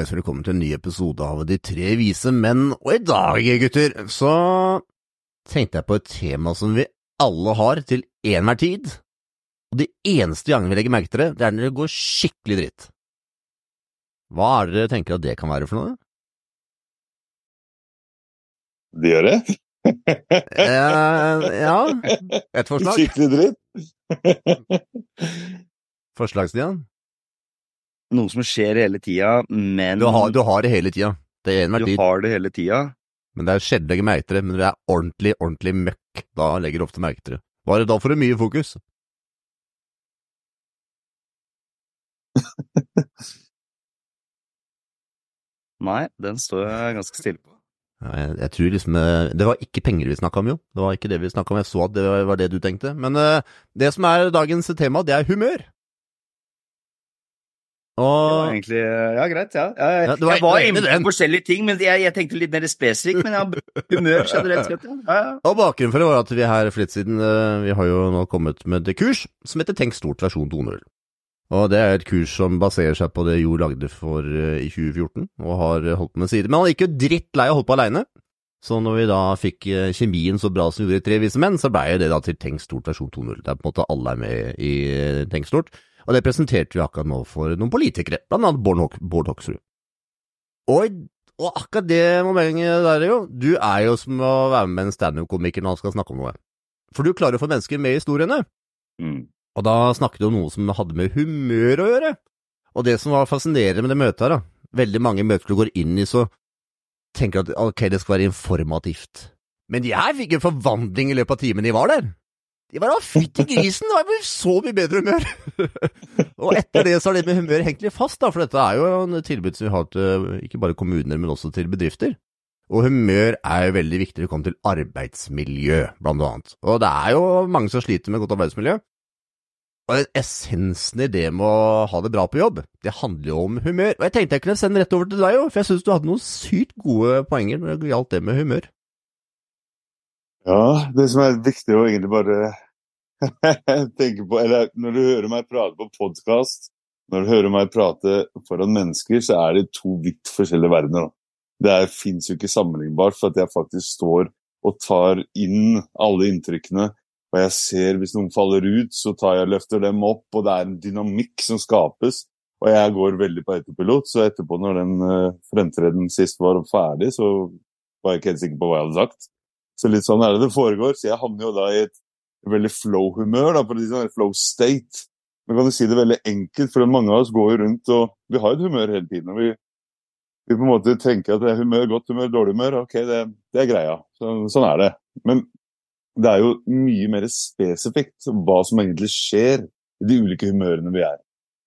Ønsker velkommen til en ny episode av De tre vise menn, og i dag, gutter, så tenkte jeg på et tema som vi alle har til enhver tid, og de eneste gangene vi legger merke til det, det er når det går skikkelig dritt. Hva er det dere tenker at det kan være for noe? Det gjør det? Eh, ja, et forslag. Skikkelig dritt? Forslag, Stian? Noe som skjer hele tida, men Du har, du har det hele tida. Det er enhver du tid. har det hele tida. Men det er sjelden jeg legger merke til det. Men det er ordentlig, ordentlig møkk, da legger du ofte merke til det. Bare da får du mye fokus. Nei, den står jeg ganske stille på. Jeg, jeg tror liksom eh, Det var ikke penger vi snakka om, jo. Det var ikke det vi snakka om. Jeg så at det var- var det du tenkte. Men eh, det som er dagens tema, det er humør. Og egentlig Ja, greit, ja. Jeg, Ja, det var- jeg var inne på forskjellige ting, men jeg, jeg tenkte litt mer spesifikt. Men ja, humør generelt sett, ja. Og bakgrunnen for det var at vi her for litt siden eh, Vi har jo nå kommet med et kurs som heter Tenk stort versjon 2.0. Og det er et kurs som baserer seg på det Jo lagde for eh, i 2014, og har eh, holdt på med sider. Men han gikk jo dritt lei av å holde på aleine. Så når vi da fikk eh, kjemien så bra som vi gjorde i Tre vise menn, så blei det da til Tenk stort versjon 2.0. Det er på en måte alle er med i eh, Tenk stort. Og det presenterte vi akkurat nå for noen politikere, blant annet Bård Håk, Bård Hoksrud. Og, og akkurat det momentet der, jo, du er jo som å være med en standup-komiker når han skal snakke om noe. For du klarer å få mennesker med i historiene. Mm. Og da snakket du om noe som hadde med humør å gjøre. Og det som var fascinerende med det møtet her, da, veldig mange møter du går inn i, så tenker at ok, det skal være informativt. Men jeg fikk en forvandling i løpet av timen de var der. De var da fytti grisen, det var jo så mye bedre humør. og etter det så har det med humør hengt litt fast, da, for dette er jo en tilbud som vi har til ikke bare kommuner, men også til bedrifter. Og humør er jo veldig viktig når det kommer til arbeidsmiljø, blant annet. Og det er jo mange som sliter med godt arbeidsmiljø. Og essensen i det med å ha det bra på jobb, det handler jo om humør. Og jeg tenkte jeg kunne sende rett over til deg jo, for jeg syns du hadde noen sykt gode poenger når det gjaldt det med humør. Ja, det som er viktig å egentlig bare tenke på Eller når du hører meg prate på podkast, når du hører meg prate foran mennesker, så er det to vidt forskjellige verdener. Det fins jo ikke sammenlignbart, for at jeg faktisk står og tar inn alle inntrykkene. Og jeg ser hvis noen faller ut, så tar jeg og løfter dem opp, og det er en dynamikk som skapes. Og jeg går veldig på autopilot, så etterpå når den uh, fremtreden sist var ferdig, så var jeg ikke helt sikker på hva jeg hadde sagt. Så litt sånn er det det foregår. Så jeg havner jo da i et veldig flow-humør, da, for å si sånn, flow state. Men kan du si det veldig enkelt, for mange av oss går jo rundt og vi har et humør hele tiden. og vi, vi på en måte tenker at det er humør, godt humør, dårlig humør, ok, det, det er greia. Så, sånn er det. Men det er jo mye mer spesifikt hva som egentlig skjer i de ulike humørene vi er.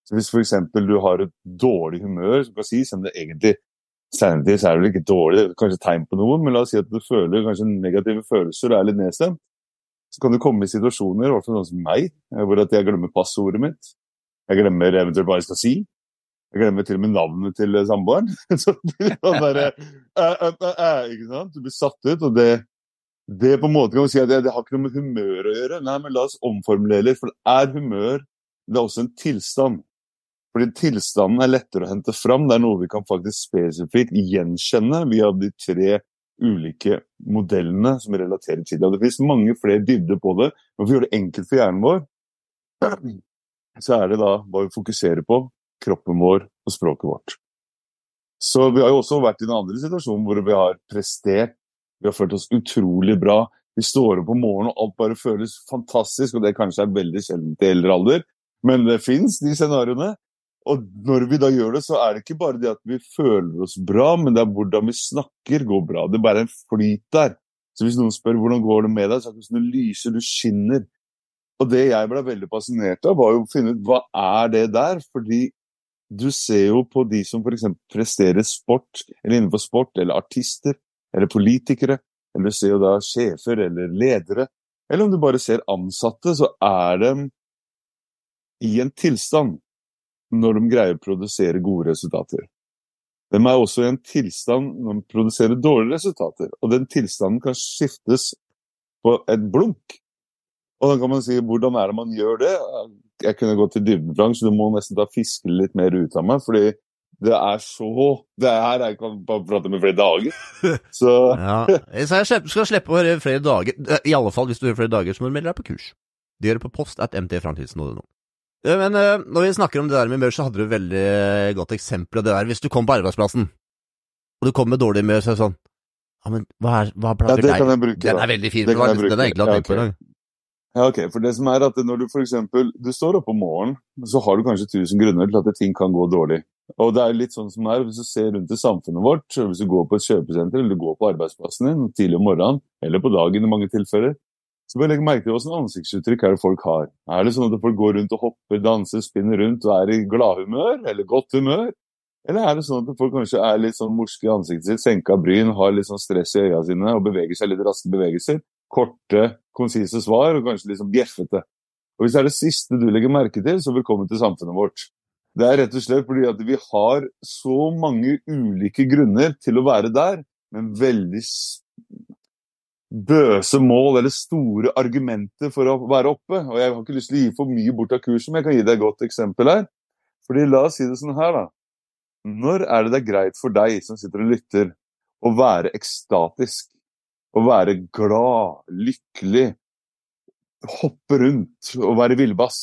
Så Hvis f.eks. du har et dårlig humør, som kan sies, om det egentlig Sanity så er det vel ikke dårlig, det er kanskje tegn på noe, men la oss si at du føler kanskje negative følelser og er litt nedstemt. Så kan du komme i situasjoner, i hvert fall sånn som meg, eh, hvor at jeg glemmer passordet mitt. Jeg glemmer eventuelt hva jeg skal si. Jeg glemmer til og med navnet til eh, samboeren. Så blir sånn derre æ, Ikke sant? Du blir satt ut, og det, det på en måte kan man si at det, det har ikke noe med humør å gjøre. Nei, men la oss omformulere litt, for det er humør. Det er også en tilstand. Fordi tilstanden er lettere å hente fram. Det er noe vi kan faktisk spesifikt gjenkjenne via de tre ulike modellene som relaterer til det. Det finnes mange flere dybder på det. Men for å gjøre det enkelt for hjernen vår, så er det da hva vi fokuserer på, kroppen vår og språket vårt. Så vi har jo også vært i en andre situasjon hvor vi har prestert. Vi har følt oss utrolig bra. Vi står opp om morgenen og alt bare føles fantastisk, og det kanskje er veldig sjeldent i eldre alder, men det fins de scenarioene. Og når vi da gjør det, så er det ikke bare det at vi føler oss bra, men det er hvordan vi snakker går bra. Det er bare en flyt der. Så hvis noen spør hvordan går det med deg, så er det som du lyser, du skinner. Og det jeg ble veldig fascinert av, var jo å finne ut hva er det der? Fordi du ser jo på de som f.eks. presterer sport, eller innenfor sport, eller artister, eller politikere, eller du ser jo da sjefer eller ledere, eller om du bare ser ansatte, så er de i en tilstand når de greier å produsere gode resultater. De er også i en tilstand når de produserer dårlige resultater, og den tilstanden kan skiftes på et blunk. Og da kan man si hvordan er det man gjør det? Jeg kunne gått til dybden, så du må nesten da fiske litt mer ut av meg. fordi Det er så Det her er, jeg kan bare prate med flere dager. Så Ja. Så jeg slipper, skal slippe å høre flere dager. I alle fall hvis du hører flere dager, så må du melde deg på kurs. Det gjør du på post at mtframtidsen.no. Ja, Men eh, når vi snakker om det der med humør, så hadde du et veldig godt eksempel av det der. Hvis du kom på arbeidsplassen, og du kom med dårlig humør, så er det sånn Ja, men hva, er, hva ja, plager det deg? kan jeg bruke. Den er veldig fin. Det Den jeg den er egentlig bruke. okay. på i Ja, dag. Ja, ok. For det som er at når du for eksempel, du står opp om morgenen, så har du kanskje tusen grunner til at ting kan gå dårlig. Og det er litt sånn som det er, hvis du ser rundt i samfunnet vårt, hvis du går på et kjøpesenter, eller du går på arbeidsplassen din tidlig om morgenen, eller på dagen i mange tilfeller, så bør legg merke til hvilke ansiktsuttrykk er det folk har. Er det sånn at folk går rundt og hopper, danser, spinner rundt og er i gladhumør, eller godt humør? Eller er det sånn at folk kanskje er litt sånn morske i ansiktet sitt, senka bryn, har litt sånn stress i øya sine og beveger seg litt raske bevegelser? Korte, konsise svar og kanskje litt sånn bjeffete. Og Hvis det er det siste du legger merke til, så velkommen til samfunnet vårt. Det er rett og slett fordi at vi har så mange ulike grunner til å være der, men veldig bøse mål eller store argumenter for å være oppe. Og Jeg har ikke lyst til å gi for mye bort av kurset, men jeg kan gi deg et godt eksempel her. Fordi La oss si det sånn her, da. Når er det det er greit for deg som sitter og lytter, å være ekstatisk? Å være glad, lykkelig, hoppe rundt og være villbass?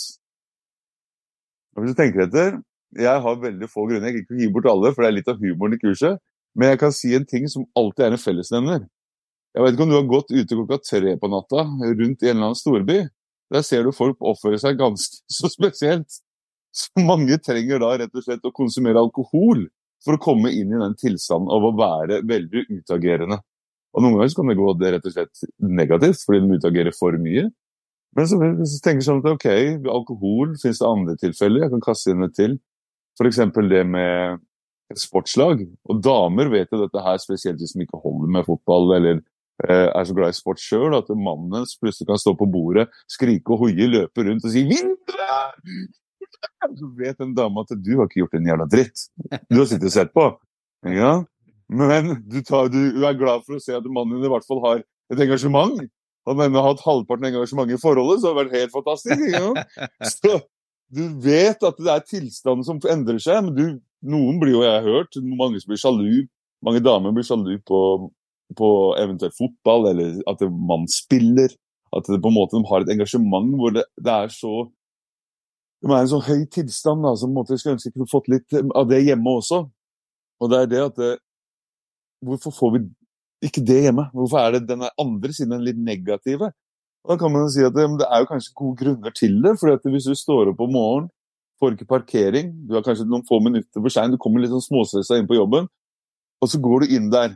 Hvis du tenker etter Jeg har veldig få grunner. Jeg kan ikke gi bort alle, for det er litt av humoren i kurset. Men jeg kan si en ting som alltid er en fellesnevner. Jeg vet ikke om du har gått ute klokka tre på natta rundt i en eller annen storby. Der ser du folk oppføre seg ganske så spesielt. Så mange trenger da rett og slett å konsumere alkohol for å komme inn i den tilstanden av å være veldig utagerende. Og Noen ganger så kan det gå det rett og slett negativt, fordi de utagerer for mye. Men så, du tenker sånn at ok, alkohol finnes det andre tilfeller. Jeg kan kaste inn et til. F.eks. det med sportslag. Og damer vet jo dette her, spesielt hvis de ikke holder med fotball eller er så glad i sport sjøl, at mannen hennes plutselig kan stå på bordet, skrike og hoie, løpe rundt og si 'Vintre!' Så vet den dama at du har ikke gjort en jævla dritt. Du har sittet og sett på. Ja. Men du, tar, du er glad for å se at mannen din i hvert fall har et engasjement. Han har hatt halvparten av engasjementet i forholdet, så det har vært helt fantastisk. Ja. Så du vet at det er tilstanden som endrer seg, men du, noen blir jo, jeg har hørt, mange som blir sjalu, mange damer blir sjalu på, på eventuelt fotball, eller at man spiller, at det på en måte de har et engasjement hvor det, det er så de er i en sånn høy tilstand da, som måte skulle ønske jeg kunne fått litt av det hjemme også. Og det er det at det, Hvorfor får vi ikke det hjemme? Hvorfor er det den andre siden den litt negative? Da kan man si at det, det er jo kanskje gode grunner til det. for hvis du står opp om morgenen, får ikke parkering, du er kanskje noen få minutter for sein, du kommer litt sånn småstressa inn på jobben, og så går du inn der.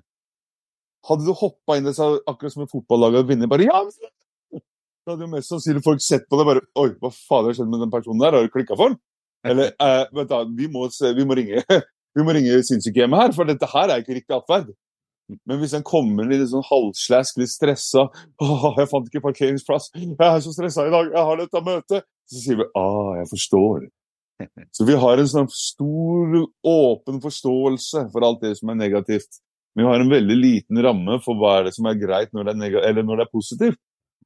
Hadde du hoppa inn der så akkurat som et fotballag og vunnet bare ja! Så hadde jo mest sannsynlig folk sett på det bare Oi, hva faen har skjedd med den personen der? Har du klikka for den? Eller eh, vent da, vi må, vi må ringe vi må ringe sinnssykehjemmet her, for dette her er ikke riktig atferd. Men hvis en kommer litt sånn halvslask, litt stressa 'Jeg fant ikke parkeringsplass. Jeg er så stressa i dag. Jeg har dette møtet.' Så sier vi 'Ah, jeg forstår'. Så vi har en sånn stor, åpen forståelse for alt det som er negativt. Vi har en veldig liten ramme for hva er det som er greit når det er, når det er positivt.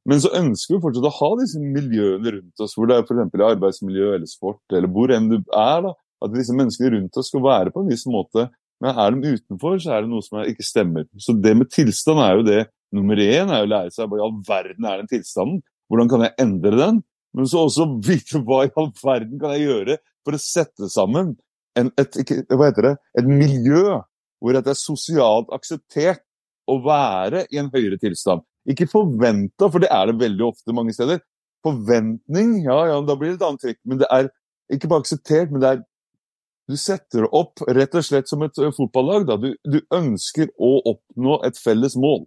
Men så ønsker vi fortsatt å ha disse miljøene rundt oss, hvor det er f.eks. arbeidsmiljø eller sport, eller hvor enn du er. da, At disse menneskene rundt oss skal være på en viss måte. Men er de utenfor, så er det noe som ikke stemmer. Så det med tilstand er jo det nummer én, er jo å lære seg hva i all verden er den tilstanden. Hvordan kan jeg endre den? Men så også vite hva i all verden kan jeg gjøre for å sette sammen en, et, hva heter det, et miljø hvor det er sosialt akseptert å være i en høyere tilstand. Ikke forventa, for det er det veldig ofte mange steder. Forventning, ja ja, da blir det et annet trekk. Men det er ikke bare akseptert, men det er Du setter det opp rett og slett som et fotballag. Da. Du, du ønsker å oppnå et felles mål.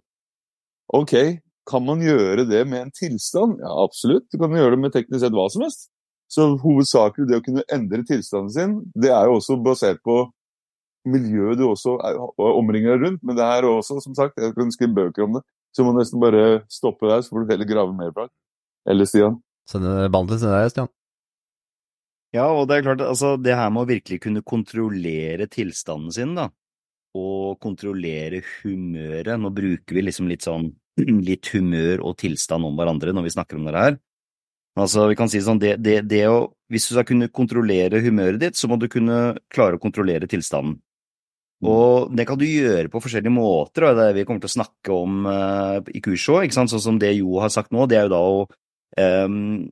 Ok, kan man gjøre det med en tilstand? Ja, absolutt. Du kan gjøre det med teknisk sett hva som helst. Så hovedsakelig det å kunne endre tilstanden sin, det er jo også basert på miljøet du også er, omringer deg rundt. Men det er også, som sagt, jeg kan skrive bøker om det. Så må du nesten bare stoppe der, så får du heller grave mer bak. Eller Stian? Sende ballen til deg, Stian. Ja, og det er klart, altså det her med å virkelig kunne kontrollere tilstanden sin, da, og kontrollere humøret. Nå bruker vi liksom litt sånn litt humør og tilstand om hverandre når vi snakker om det her. Altså, vi kan si sånn, det, det, det å hvis du skal kunne kontrollere humøret ditt, så må du kunne klare å kontrollere tilstanden. Og det kan du gjøre på forskjellige måter, og det er det vi kommer til å snakke om uh, i kurset òg. Sånn som det Jo har sagt nå, det er jo da å um,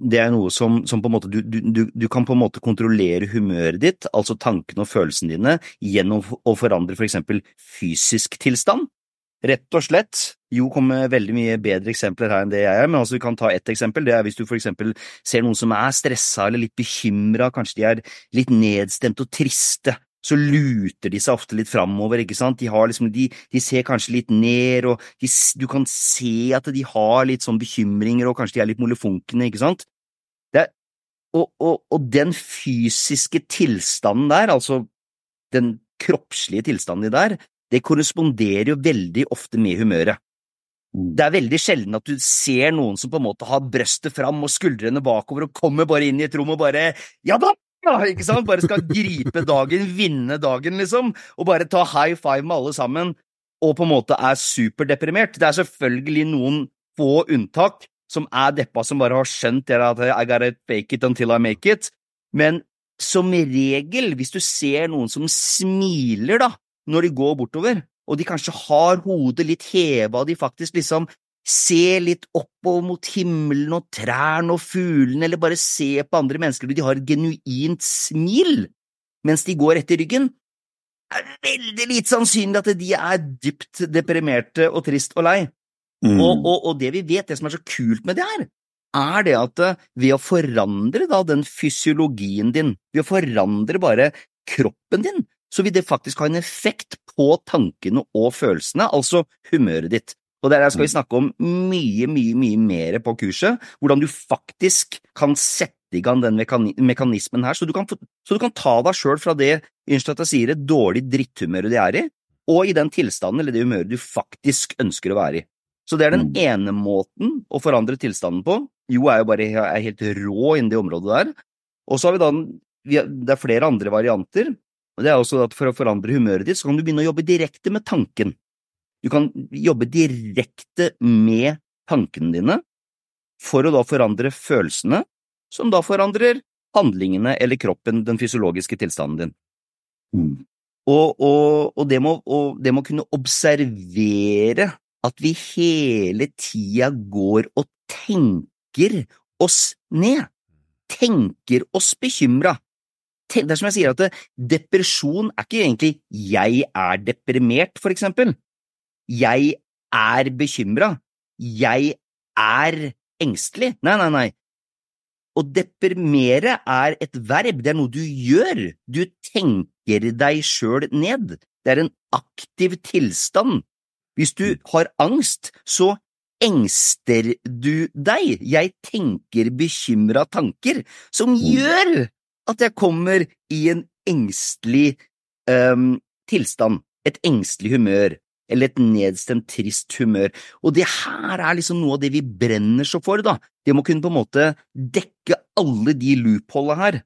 Det er noe som, som på en måte du, du, du, kan på en måte kontrollere humøret ditt, altså tankene og følelsene dine, gjennom å forandre for eksempel fysisk tilstand. Rett og slett. Jo kommer med veldig mye bedre eksempler her enn det jeg er, men altså vi kan ta ett eksempel. Det er hvis du for eksempel ser noen som er stressa eller litt bekymra, kanskje de er litt nedstemt og triste så luter de seg ofte litt framover, ikke sant, de, liksom, de, de ser kanskje litt ned, og de, du kan se at de har litt sånn bekymringer, og kanskje de er litt molefonkne, ikke sant. Er, og, og, og, den fysiske tilstanden der, altså den kroppslige tilstanden der, det korresponderer jo veldig ofte med humøret. Mm. Det er veldig sjelden at du ser noen som på en måte har brøstet fram og skuldrene bakover og kommer bare inn i et rom og bare Ja da, ja, ikke sant? Bare skal gripe dagen, vinne dagen, liksom, og bare ta high five med alle sammen, og på en måte er superdeprimert. Det er selvfølgelig noen få unntak som er deppa, som bare har skjønt det at I gotta fake it until I make it, men som regel, hvis du ser noen som smiler, da, når de går bortover, og de kanskje har hodet litt heva, og de faktisk liksom se litt oppover mot himmelen og trærne og fuglene, eller bare se på andre mennesker og de har et genuint smil mens de går etter ryggen, er veldig lite sannsynlig at de er dypt deprimerte og trist og lei. Mm. Og, og, og, det vi vet, det som er så kult med det her, er det at eh, ved å forandre da den fysiologien din, ved å forandre bare kroppen din, så vil det faktisk ha en effekt på tankene og følelsene, altså humøret ditt. Og der skal vi mm. snakke om mye, mye, mye mer på kurset. Hvordan du faktisk kan sette i gang den mekanismen her, så du kan, så du kan ta deg sjøl fra det Unnskyld at jeg sier det, dårlig dritthumøret du er i, og i den tilstanden eller det humøret du faktisk ønsker å være i. Så det er den mm. ene måten å forandre tilstanden på. Jo er jo bare er helt rå innen det området der. Og så har vi da Det er flere andre varianter. og det er også at For å forandre humøret ditt, så kan du begynne å jobbe direkte med tanken. Du kan jobbe direkte med tankene dine for å da forandre følelsene, som da forandrer handlingene eller kroppen, den fysiologiske tilstanden din. Mm. Og, og, og, det må, og, det må, kunne observere at vi hele tida går og tenker oss ned, tenker oss bekymra. Det er som jeg sier at depresjon er ikke egentlig jeg er deprimert, for eksempel. Jeg er bekymra. Jeg er engstelig. Nei, nei, nei. Å deprimere er et verb, det er noe du gjør. Du tenker deg sjøl ned. Det er en aktiv tilstand. Hvis du har angst, så engster du deg. Jeg tenker bekymra tanker, som mm. gjør at jeg kommer i en engstelig um, tilstand, et engstelig humør eller et nedstemt, trist humør. Og det her er liksom noe av det vi brenner så for, da. Det må kunne på en måte dekke alle de loopholdene her.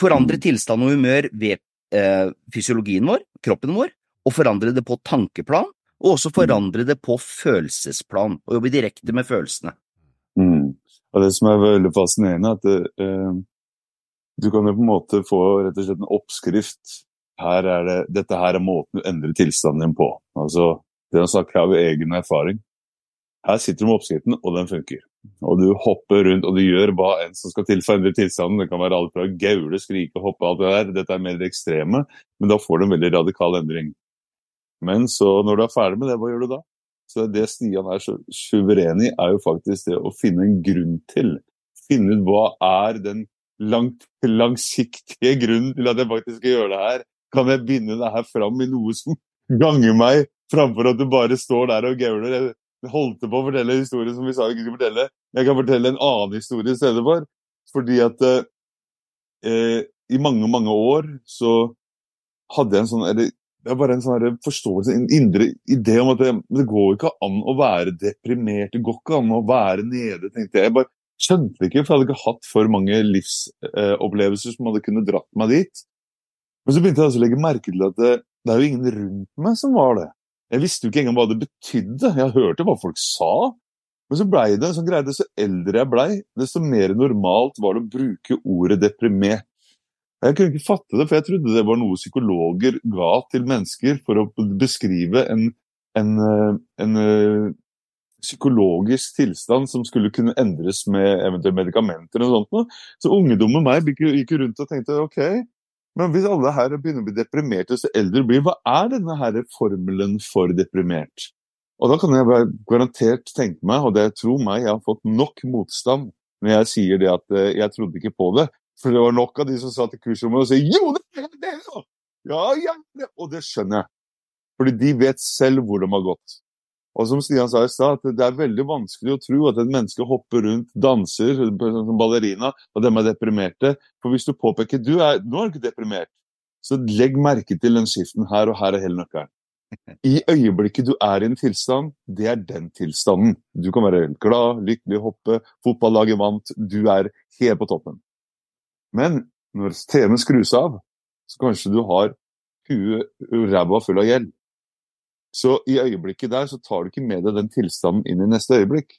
Forandre mm. tilstand og humør ved eh, fysiologien vår, kroppen vår, og forandre det på tankeplan, og også mm. forandre det på følelsesplan, og jobbe direkte med følelsene. Mm. Og det som er veldig fascinerende, er at det, eh, du kan jo på en måte få rett og slett en oppskrift her er det, dette her er måten du endrer tilstanden din på. Altså, det å snakke av egen erfaring. Her sitter du med oppskriften, og den funker. Og du hopper rundt, og du gjør hva enn som skal til for å endre tilstanden. Det kan være alt fra gaule, skrike, hoppe, alt det der. Dette er mer det ekstreme, men da får du en veldig radikal endring. Men så, når du er ferdig med det, hva gjør du da? Så Det Stian er så suveren i, er jo faktisk det å finne en grunn til. Finne ut hva er den langt, langsiktige grunnen til at jeg faktisk skal gjøre det her. Kan jeg binde det her fram i noe som ganger meg, framfor at du bare står der og gauler? Jeg holdt på å fortelle historien som vi sa vi ikke skulle fortelle. Jeg kan fortelle en annen historie i stedet for. Fordi at eh, i mange, mange år så hadde jeg en sånn eller, det er bare en sånn forståelse, en indre idé om at det, det, går ikke an å være deprimert. Det går ikke an å være nede, tenkte jeg. Jeg bare skjønte ikke, for jeg hadde ikke hatt for mange livsopplevelser eh, som hadde kunnet dratt meg dit. Men så begynte jeg også å legge merke til at det, er jo ingen rundt meg som var det. Jeg visste jo ikke engang hva det betydde. Jeg hørte hva folk sa, Men så blei det en sånn greie, desto eldre jeg blei, desto mer normalt var det å bruke ordet deprimert. Jeg kunne ikke fatte det, for jeg trodde det var noe psykologer ga til mennesker for å beskrive en, en, en eh, psykologisk tilstand som skulle kunne endres med eventuelle medikamenter. og sånt. Så ungdommen meg gikk rundt og tenkte ok, men hvis alle her begynner å bli deprimerte så eldre blir, hva er denne her formelen for deprimert? Og da kan jeg bare garantert tenke meg, og det tror meg, jeg har fått nok motstand når jeg sier det at eh, jeg trodde ikke på det. For det var nok av de som satt i kursrommet og sa jo, det er det! Ja, ja, ja, det. Og det skjønner jeg. Fordi de vet selv hvor de har gått. Og som Stian sa i stad, det er veldig vanskelig å tro at et menneske hopper rundt, danser som ballerina, og de er deprimerte. For hvis du påpeker du er, nå er du ikke deprimert, så legg merke til den skiften her, og her er hele nøkkelen. I øyeblikket du er i en tilstand, det er den tilstanden. Du kan være glad, lykkelig, hoppe, fotballaget vant, du er helt på toppen. Men når TV-en skrus av, så kanskje du har huet ræva full av gjeld. Så i øyeblikket der så tar du ikke med deg den tilstanden inn i neste øyeblikk.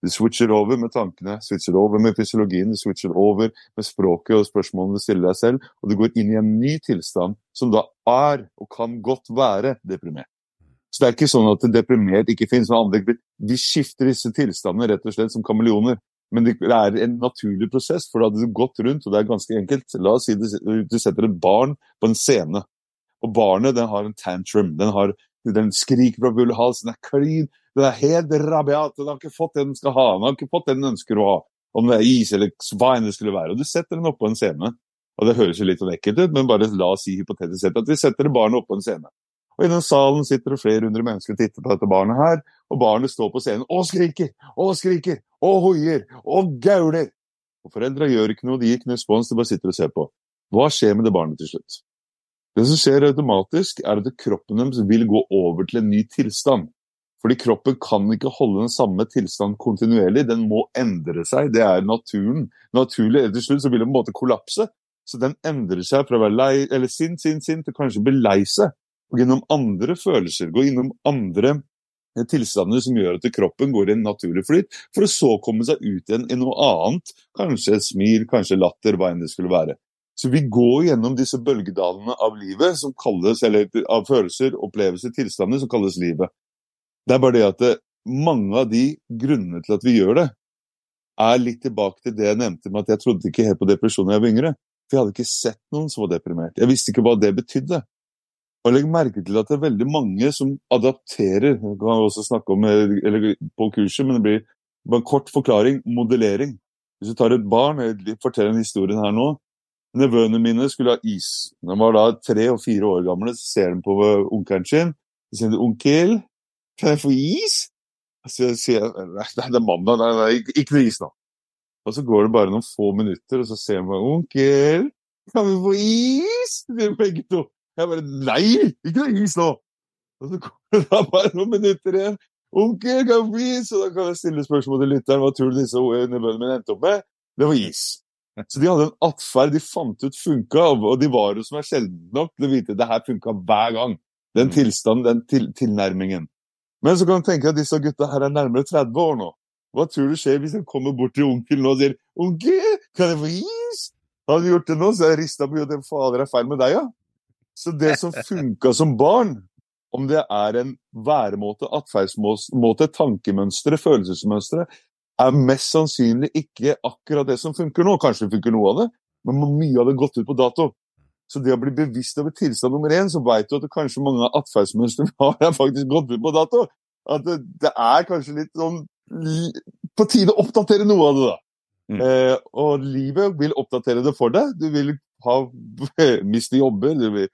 Du switcher over med tankene, switcher over med fysiologien, du switcher over med språket og spørsmålene du stiller deg selv, og du går inn i en ny tilstand som da er, og kan godt være, deprimert. Så det er ikke sånn at deprimert ikke. Andre, de skifter disse tilstandene rett og slett som kameleoner. Men det er en naturlig prosess, for da hadde du gått rundt, og det er ganske enkelt. La oss si du setter et barn på en scene, og barnet den har en tantrum. Den har den skriker fra full hals, den er klin, den er helt rabiat. Den har ikke fått det den skal ha, den har ikke fått det den ønsker å ha. Om det er is eller hva enn det skulle være. Og du setter den oppå en scene. Og det høres jo litt ekkelt ut, men bare la oss si hypotetisk sett at vi setter barnet oppå en scene. Og I den salen sitter det flere hundre mennesker og titter på dette barnet her, og barnet står på scenen og skriker og skriker og hoier og gauler. Og Foreldra gjør ikke noe, de gir ikke respons, de bare sitter og ser på. Hva skjer med det barnet til slutt? Det som skjer automatisk, er at kroppen deres vil gå over til en ny tilstand. Fordi kroppen kan ikke holde den samme tilstand kontinuerlig, den må endre seg. Det er naturen. Naturlig, Til slutt så vil den på en måte kollapse. Så den endrer seg fra å være lei, eller sint, sint, sint til kanskje å bli lei seg. Og gjennom andre følelser, gå innom andre eh, tilstander som gjør at kroppen går i en naturlig flyt, for å så komme seg ut igjen i noe annet. Kanskje et smil, kanskje latter, hva enn det skulle være. Så vi går gjennom disse bølgedalene av livet, som kalles, eller av følelser, opplevelser, tilstander, som kalles livet. Det er bare det at det, mange av de grunnene til at vi gjør det, er litt tilbake til det jeg nevnte med at jeg trodde ikke helt på depresjon da jeg var yngre. For jeg hadde ikke sett noen som var deprimert. Jeg visste ikke hva det betydde. Og legg merke til at det er veldig mange som adapterer. Det kan man også snakke om eller på kurset, men det blir bare en kort forklaring. Modellering. Hvis du tar et barn, jeg forteller en historie her nå, Nevøene mine skulle ha is. De var da tre og fire år gamle, så ser de på onkelen sin. Så sier 'Onkel, kan jeg få is?' Så sier jeg nei, det er mandag, nei, nei, ikke noe is nå. Og så går det bare noen få minutter, og så ser de 'Onkel, kan vi få is?' sier begge to. Jeg bare 'Nei, ikke noe is nå!' Og så går det bare noen minutter igjen. 'Onkel, kan vi få is?' Og da kan jeg stille spørsmål til lytteren hva tror du disse nevøene mine endte opp med? Det var is. Så de hadde en atferd de fant ut funka, og de var jo som er sjeldent nok til å vite at det her funka hver gang. Den mm. tilstanden, den til, tilnærmingen. Men så kan du tenke at disse gutta her er nærmere 30 år nå. Hva tror du skjer hvis de kommer bort til onkelen og sier 'Onkel, kan jeg få is?' Hadde de gjort det nå, så hadde jeg rista på hodet. Fader, er feil med deg, ja? Så det som funka som barn, om det er en væremåte, atferdsmåte, tankemønstre, følelsesmønstre, er mest sannsynlig ikke akkurat det som funker nå. Kanskje det funker noe av det, men mye av det gått ut på dato. Så det å bli bevisst over tilstand nummer én, så veit du at kanskje mange av atferdsmønstrene har faktisk gått ut på dato. At det, det, er kanskje litt sånn på tide å oppdatere noe av det, da. Mm. Eh, og livet vil oppdatere det for deg. Du vil ha miste jobber, du vil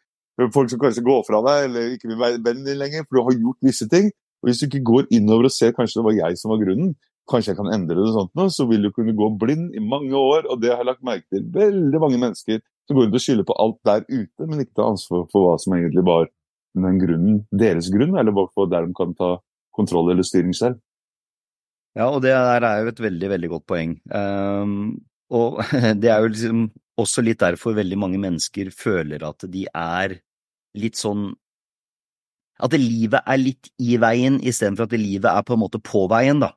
folk som kanskje går fra deg eller ikke vil være vennen din lenger, for du har gjort visse ting. Og Hvis du ikke går innover og ser kanskje det var jeg som var grunnen, kanskje jeg kan endre det, sånt nå, så vil du kunne gå blind i mange år. Og det har jeg lagt merke til veldig mange mennesker som går rundt og skylder på alt der ute, men ikke tar ansvar for hva som egentlig var den grunnen, deres grunn, eller der de kan ta kontroll eller styring selv. Ja, og det er jo et veldig, veldig godt poeng. Um, og det er jo liksom også litt derfor veldig mange mennesker føler at de er litt sånn At livet er litt i veien istedenfor at livet er på en måte på veien, da.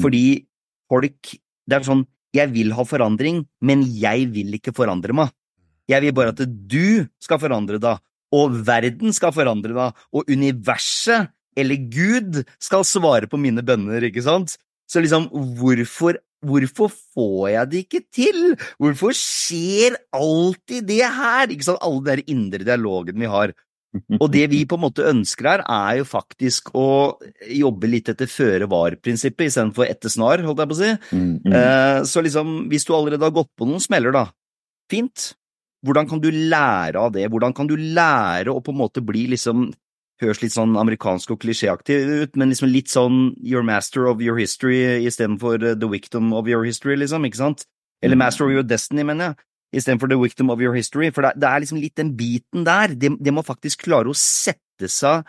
Fordi folk Det er sånn Jeg vil ha forandring, men jeg vil ikke forandre meg. Jeg vil bare at du skal forandre deg, og verden skal forandre deg, og universet eller Gud skal svare på mine bønner, ikke sant? Så liksom, hvorfor, hvorfor får jeg det ikke til? Hvorfor skjer alltid det her? Ikke sant? Alle de indre dialogene vi har. Og det vi på en måte ønsker her, er jo faktisk å jobbe litt etter føre-var-prinsippet istedenfor etter snar, holdt jeg på å si. Mm, mm. Eh, så liksom, hvis du allerede har gått på noen smeller, da, fint. Hvordan kan du lære av det? Hvordan kan du lære å på en måte bli liksom Høres litt sånn amerikansk og klisjéaktig ut, men liksom litt sånn your master of your history istedenfor the victim of your history, liksom, ikke sant? Eller Mm. master of your destiny, mener jeg istedenfor the victim of your history. For det, det er liksom litt den biten der. Det, det må faktisk klare å sette seg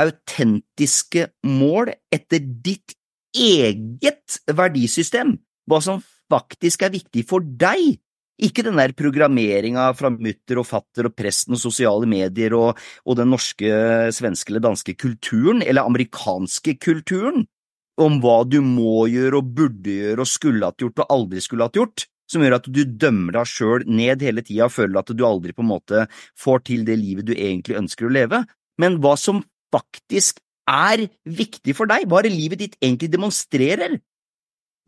autentiske mål etter ditt eget verdisystem. Hva som faktisk er viktig for deg. Ikke den der programmeringa fra mutter og fatter og presten og sosiale medier og, og den norske, svenske eller danske kulturen, eller amerikanske kulturen, om hva du må gjøre og burde gjøre og skulle hatt gjort og aldri skulle hatt gjort som gjør at du dømmer deg sjøl ned hele tida og føler at du aldri på en måte får til det livet du egentlig ønsker å leve, men hva som faktisk er viktig for deg, hva er det livet ditt egentlig demonstrerer?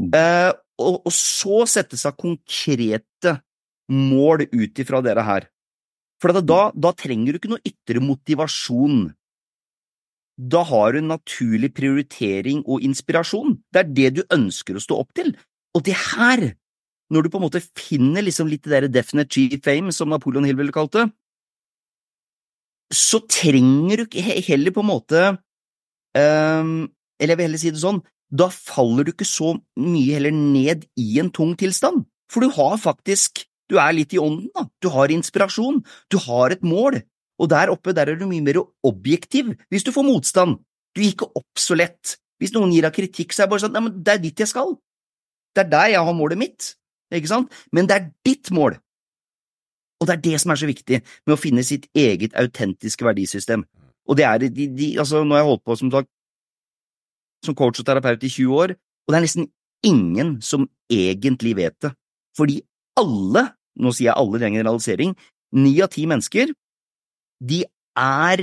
Mm. Eh, og, og så sette seg konkrete mål ut ifra dere her. For da, da, da trenger du ikke noe ytre motivasjon. Da har du en naturlig prioritering og inspirasjon. Det er det du ønsker å stå opp til. Og det her når du på en måte finner liksom litt det der definite G fame, som Napoleon Hill ville kalt det, så trenger du heller på en måte um, Eller jeg vil heller si det sånn, da faller du ikke så mye heller ned i en tung tilstand, for du har faktisk Du er litt i ånden, da. Du har inspirasjon. Du har et mål. Og der oppe, der er du mye mer objektiv hvis du får motstand. Du gir ikke opp så lett. Hvis noen gir deg kritikk, så er det bare sånn Nei, men det er dit jeg skal. Det er der jeg har målet mitt ikke sant? Men det er ditt mål. Og det er det som er så viktig med å finne sitt eget autentiske verdisystem. Og det er de, de altså Nå har jeg holdt på som, sagt, som coach og terapeut i 20 år, og det er nesten ingen som egentlig vet det. Fordi alle, nå sier jeg alle, det er en generalisering, ni av ti mennesker, de er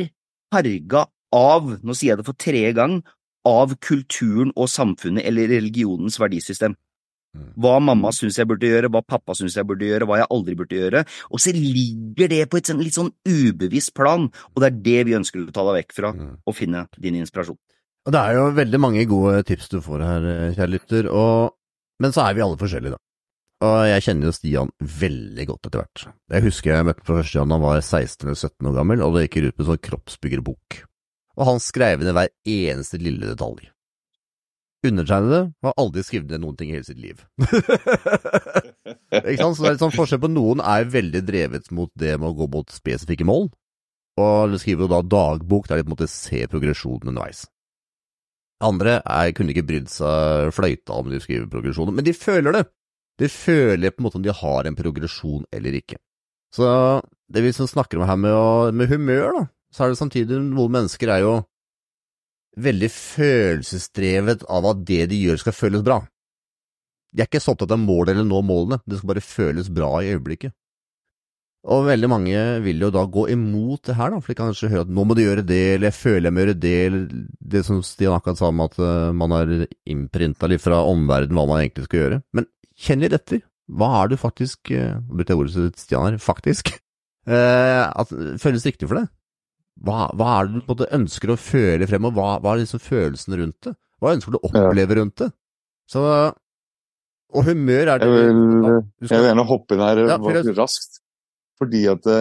farga av, nå sier jeg det for tredje gang, av kulturen og samfunnet eller religionens verdisystem. Hva mamma syns jeg burde gjøre, hva pappa syns jeg burde gjøre, hva jeg aldri burde gjøre. Og så ligger det på et sånn, litt sånn ubevisst plan, og det er det vi ønsker å ta deg vekk fra, Mm. og finne din inspirasjon. Og det er jo veldig mange gode tips du får her, eh, kjære lytter, og... men så er vi alle forskjellige, da. Og jeg kjenner jo Stian veldig godt etter hvert. Jeg husker jeg møtte ham første gang han var 16 eller 17 år gammel, og det gikk ut med en sånn kroppsbyggerbok. Og han skrev ned hver eneste lille detalj. Undertegnede har aldri skrevet ned noen ting i hele sitt liv. Ikke sant? Så det er litt sånn forskjell på noen er veldig drevet mot det med å gå mot spesifikke mål, og skriver jo da dagbok der de på en måte ser progresjonen underveis. Andre er, kunne ikke brydd seg fløyta om de skriver progresjonen, men de føler det. De føler på en måte om de har en progresjon eller ikke. Så det vi snakker om her med, med humør, da, så er det samtidig noen mennesker er jo veldig følelsesdrevet av at det de gjør skal føles bra. De er ikke så opptatt av mål eller nå målene, det skal bare føles bra i øyeblikket. Og veldig mange vil jo da gå imot det her, da, for de kan kanskje høre at nå må du gjøre det, eller jeg føler jeg må gjøre det, eller det som Stian akkurat sa om at eh, man har innprinta litt fra omverdenen hva man egentlig skal gjøre. Men kjenn litt etter. Hva er du faktisk uh, Brukte jeg ordet til Stian her? Faktisk. eh, at føles riktig for deg? Hva, hva er det du på en måte ønsker å føle og Hva, hva er liksom følelsene rundt det? Hva ønsker du å oppleve rundt det? Så Og humør er det Jeg vil, jeg vil gjerne hoppe inn her Ja, for raskt. Fordi at det,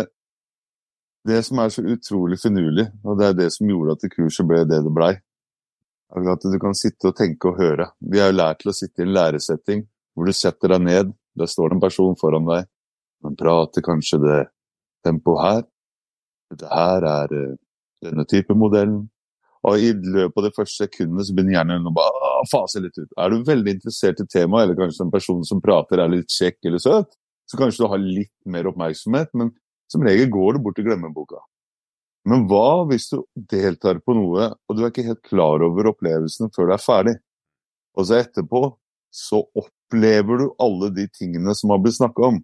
det som er så utrolig finurlig, og det er det som gjorde at det kurset ble det det blei, er at du kan sitte og tenke og høre. Vi er jo lært til å sitte i en læresetting hvor du setter deg ned, der står det en person foran deg, man prater kanskje det tempoet her, dette her er eh, denne type modellen, og i løpet av det første sekundet så begynner hjernen å bare fase litt ut. Er du veldig interessert i temaet, eller kanskje en person som prater er litt kjekk eller søt, så kanskje du har litt mer oppmerksomhet, men som regel går du bort til glemmeboka. Men hva hvis du deltar på noe, og du er ikke helt klar over opplevelsen før du er ferdig? Og så etterpå så opplever du alle de tingene som har blitt snakka om.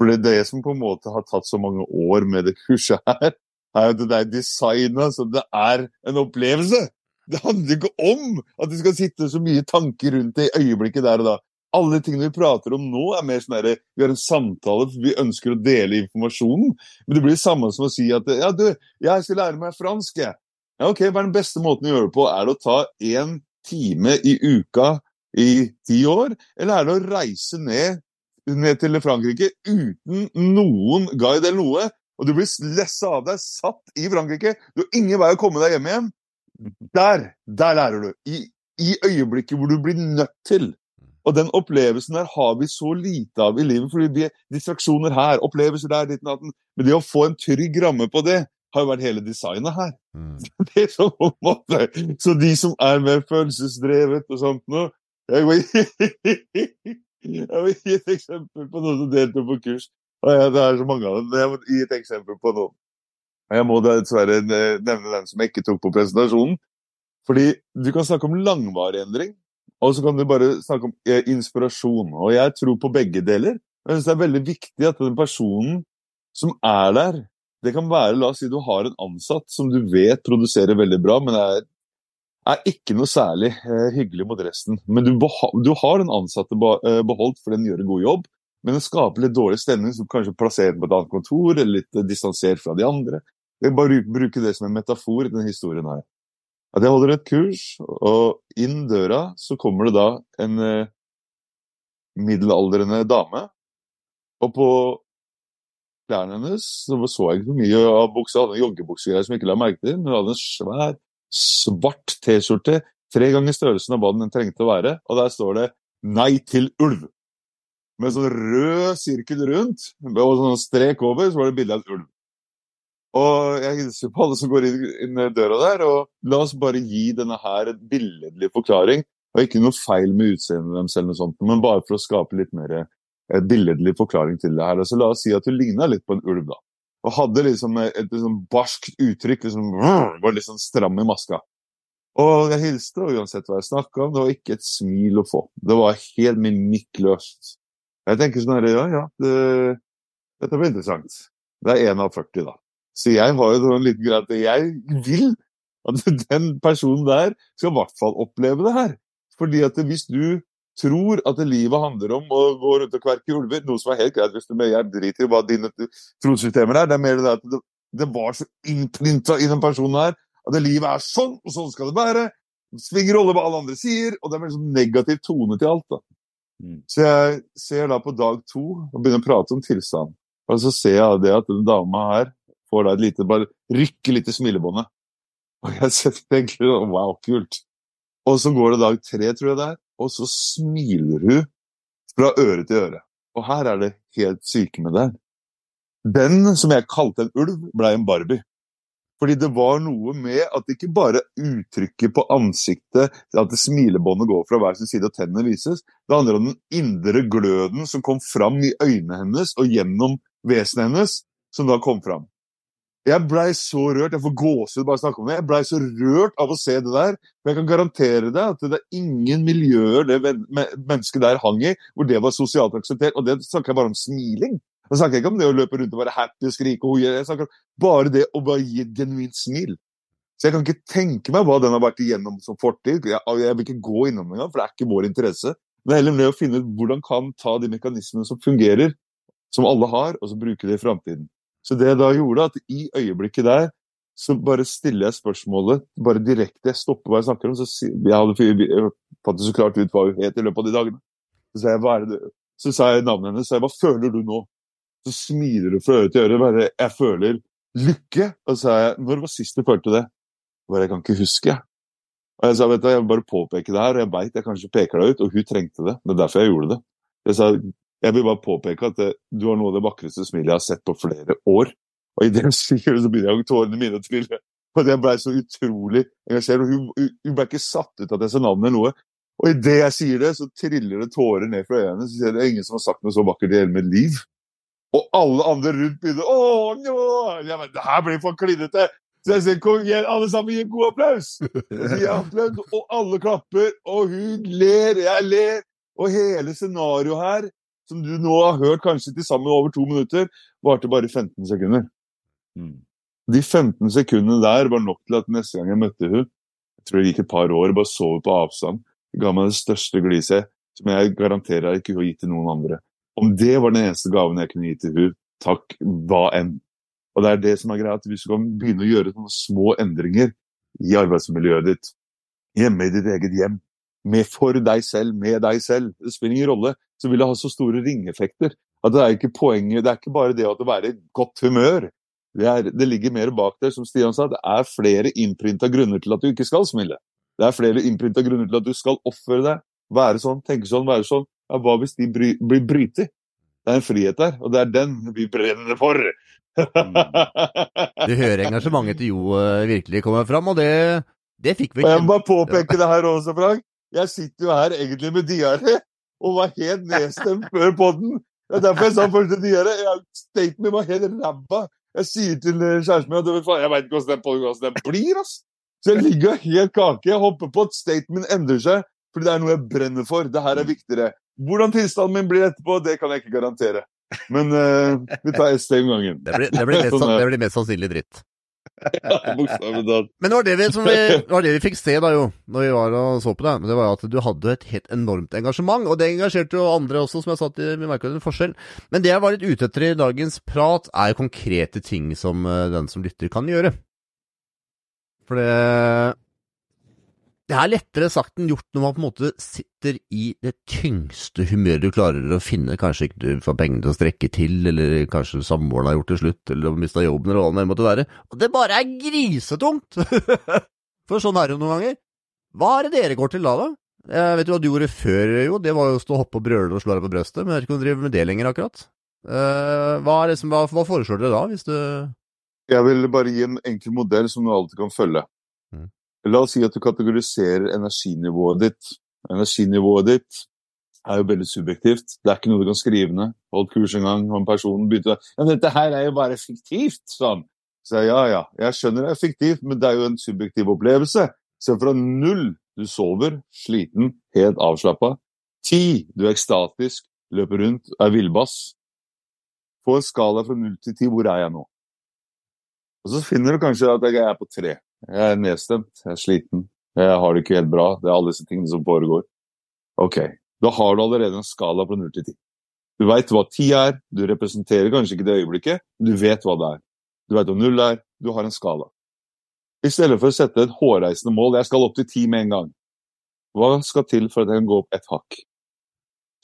For det er det som på en måte har tatt så mange år med det kurset her, er at det er designa så det er en opplevelse. Det handler ikke om at det skal sitte så mye tanker rundt det i øyeblikket der og da. Alle tingene vi prater om nå, er mer sånn herre Vi har en samtale, for vi ønsker å dele informasjonen. Men det blir det samme som å si at ja, du, jeg skal lære meg fransk, jeg. Ja, ok, Hva er den beste måten å gjøre det på? Er det å ta én time i uka i ti år, eller er det å reise ned, ned til Frankrike uten noen guide eller noe? Og du blir lessa av deg, satt i Frankrike. Du har ingen vei å komme deg hjem igjen. Der, der lærer du. I, I øyeblikket hvor du blir nødt til. Og den opplevelsen der har vi så lite av i livet, fordi vi er distraksjoner her, opplevelser der, ditt natten. Men det å få en trygg ramme på det, har jo vært hele designet her. Mm. Så, måte. så de som er mer følelsesdrevet og sånt nå Jeg må gi, jeg et eksempel på noen som deltok på kurs. Og ja, det er så mange av dem. men Jeg må gi et eksempel på noen. Jeg må dessverre nevne den som jeg ikke tok på presentasjonen. Fordi du kan snakke om langvarig endring, og så kan du bare snakke om eh, inspirasjon. Og jeg tror på begge deler. Jeg synes det er veldig viktig at den personen som er der, det kan være La oss si du har en ansatt som du vet produserer veldig bra, men er, er ikke noe særlig eh, hyggelig mot resten. Men du, du har den ansatte eh, beholdt fordi den gjør en god jobb, men den skaper litt dårlig stemning, som kanskje plasserer den på et annet kontor, eller litt distansert fra de andre. Jeg bare bruke det som en metafor i denne historien her. At jeg holder et kurs, og inn døra så kommer det da en eh, middelaldrende dame. Og på klærne hennes så så jeg ikke så mye av buksa. Hadde en joggebukse som jeg ikke la merke til, men hun hadde en svær, svart T-skjorte. Tre ganger størrelsen av hva den trengte å være, og der står det 'Nei til ulv'. Med sånn rød sirkel rundt, og sånn strek over, så var det bilde av en ulv. Og jeg hilser på alle som går inn, døra der, og la oss bare gi denne her en billedlig forklaring. Og ikke noe feil med utseendet deres, eller noe sånt, men bare for å skape litt mer et billedlig forklaring til det her. Så la oss si at du ligna litt på en ulv, da. Og hadde liksom et, et liksom barskt uttrykk, liksom, var litt sånn stram i maska. Og jeg hilste, og uansett hva jeg snakka om, det var ikke et smil å få. Det var helt mimikkløst. Jeg tenker sånn her, ja ja, det, dette blir interessant. Det er én av 40, da. Så jeg har jo en liten greie at jeg vil at den personen der skal i hvert fall oppleve det her. Fordi at hvis du tror at livet handler om å gå rundt og kverke ulver, noe som er helt greit hvis du med jeg driter i hva dine trossystemer er, det er mer det at det, det var så innprinta i den personen her at livet er sånn, og sånn skal det være. Det svinger rolle hva alle andre sier, og det er en sånn negativ tone til alt. da. Mm. Så jeg ser da på dag to og begynner å prate om tilstand. Og så ser jeg det at den dama her får da et lite, bare rykker litt i smilebåndet. Og jeg tenker wow, kult. Og så går det dag tre, tror jeg det er, og så smiler hun fra øre til øre. Og her er det helt syke med det. Den som jeg kalte en ulv, blei en Barbie. Fordi det var noe med at ikke bare uttrykket på ansiktet, at smilebåndet går fra hver sin side og tennene vises, det handler om den indre gløden som kom fram i øynene hennes og gjennom vesenet hennes, som da kom fram. Jeg blei så rørt, jeg får gåsehud bare snakke om det, jeg blei så rørt av å se det der. Men jeg kan garantere deg at det er ingen miljøer det mennesket der hang i, hvor det var sosialt akseptert. Og det snakker jeg bare om smiling. Da snakker jeg ikke om det å løpe rundt og være happy og skrike og. Jeg snakker om bare det å bare gi et genuint smil. Så jeg kan ikke tenke meg hva den har vært igjennom som fortid. Jeg, jeg vil ikke gå innom engang, for det er ikke vår interesse. Men heller med å finne ut hvordan kan ta de mekanismene som fungerer, som alle har, og så bruke det i framtiden. Så det da gjorde, at i øyeblikket der så bare stiller jeg spørsmålet bare direkte. Jeg stopper hva jeg snakker om. Så jeg hadde fant så klart ut hva hun het i løpet av de dagene. Så sa jeg, hva er det? Så sa jeg navnet hennes. Så jeg, hva føler du nå? Så smiler du fra øre til øre. Bare, jeg føler lykke. Og så sa jeg, når var sist du følte det? Bare, jeg kan ikke huske. Og jeg sa, vet du, jeg vil bare påpeke det her, og jeg veit jeg kanskje peker deg ut, og hun trengte det. Det er derfor jeg gjorde det. Jeg sa, jeg vil bare påpeke at det, du har noe av det vakreste smilet jeg har sett på flere år. Og i det sier så begynner jeg tårene mine å trille. For jeg blei så utrolig engasjert. og Hun, hun ble ikke satt ut av jeg sa navnet eller noe. Og idet jeg sier det, så triller det tårer ned fra øynene. Så sier jeg det er ingen som har sagt noe så vakkert i hele mitt liv. Og alle andre rundt begynner Å, nå! Jeg, men, det her blir for klinete! Så jeg sier kom igjen, alle sammen gi en god applaus, og alle klapper, og hun ler, jeg ler. Og hele scenarioet her, som du nå har hørt kanskje til sammen over to minutter, varte bare 15 sekunder. Mm. De 15 sekundene der var nok til at neste gang jeg møtte hun, jeg tror det gikk et par år, bare sov på avstand, ga meg det største gliset som jeg garanterer jeg ikke har gitt til noen andre. Om det var den eneste gaven jeg kunne gi til hun, takk hva enn. Og det er det som er greia, at hvis du kan begynne å gjøre sånne små endringer i arbeidsmiljøet ditt, hjemme i ditt eget hjem, med for deg selv, med deg selv, det spiller ingen rolle, så vil det ha så store ringeffekter. At det er ikke poenget, det er ikke bare det å være i godt humør. Det, er, det ligger mer bak der, som Stian sa, det er flere innprinta grunner til at du ikke skal smile. Det er flere innprinta grunner til at du skal oppføre deg, være sånn, tenke sånn, være sånn. Ja, hva hvis de bry, blir brytet? Det er en frihet der, og det er den vi brenner for. Du hører engasjementet til Jo eh, virkelig komme fram, og det, det fikk vi Og jeg må bare påpeke det her også, Frank. Jeg sitter jo her egentlig med diaré, og var helt nedstemt før podden. Det er derfor jeg sa første diaré. Statementet var helt ræva. Jeg sier til eh, kjæresten min at jeg veit ikke hvordan den podkasten blir, ass. Så jeg ligger helt kake. Jeg hopper på at statement endrer seg, fordi det er noe jeg brenner for. Det her er viktigere. Hvordan tilstanden min blir etterpå, det kan jeg ikke garantere. Men uh, vi tar ett steg om gangen. Det blir, det, blir mest, Sånn det blir mest sannsynlig dritt. Ja. Men det var det, vi, vi, var det vi fikk se da jo, når vi var og så på deg Det var at du hadde et helt enormt engasjement, og det engasjerte jo andre også, som jeg sa til, vi merka en forskjell. Men det jeg var litt ute etter i dagens prat, er konkrete ting som eh, den som lytter kan gjøre. For det Det er lettere sagt enn gjort når man på en måte sitter i det tyngste humøret du klarer å finne. Kanskje ikke du får pengene til å strekke til, eller kanskje samboeren har gjort det slutt, eller du har mista jobben, eller hva det måtte være. Og det bare er grisetungt! For sånn er det jo noen ganger. Hva er det dere går til da, da? Jeg vet jo hva du gjorde før, jo. Det var jo å stå og hoppe og brøle og slå deg på brøstet, men jeg vet ikke om du driver med det lenger, akkurat. Eh, hva, som, hva, hva foreslår dere da, hvis du Jeg vil bare gi en enkel modell som du alltid kan følge. La oss si at du kategoriserer energinivået ditt. Energinivået ditt er jo veldig subjektivt. Det er ikke noe du kan skrive ned. Holdt kurs en gang, og en person begynte Ja, dette her er jo bare fiktivt, sa han. Så jeg ja, ja, jeg skjønner det er fiktivt, men det er jo en subjektiv opplevelse. Se fra null, du sover, sliten, helt avslappa. Ti, du er ekstatisk, løper rundt, er villbass. På en skala fra null til ti, hvor er jeg nå? Og så finner du kanskje at jeg er på tre. Jeg er nedstemt, jeg er sliten, jeg har det ikke helt bra. Det er alle disse tingene som foregår. Ok, da har du allerede en skala fra null til ti. Du veit hva ti er, du representerer kanskje ikke det øyeblikket, men du vet hva det er. Du veit hva null er, du har en skala. I stedet for å sette et hårreisende mål, jeg skal opp til ti med en gang. Hva skal til for at jeg kan gå opp ett hakk?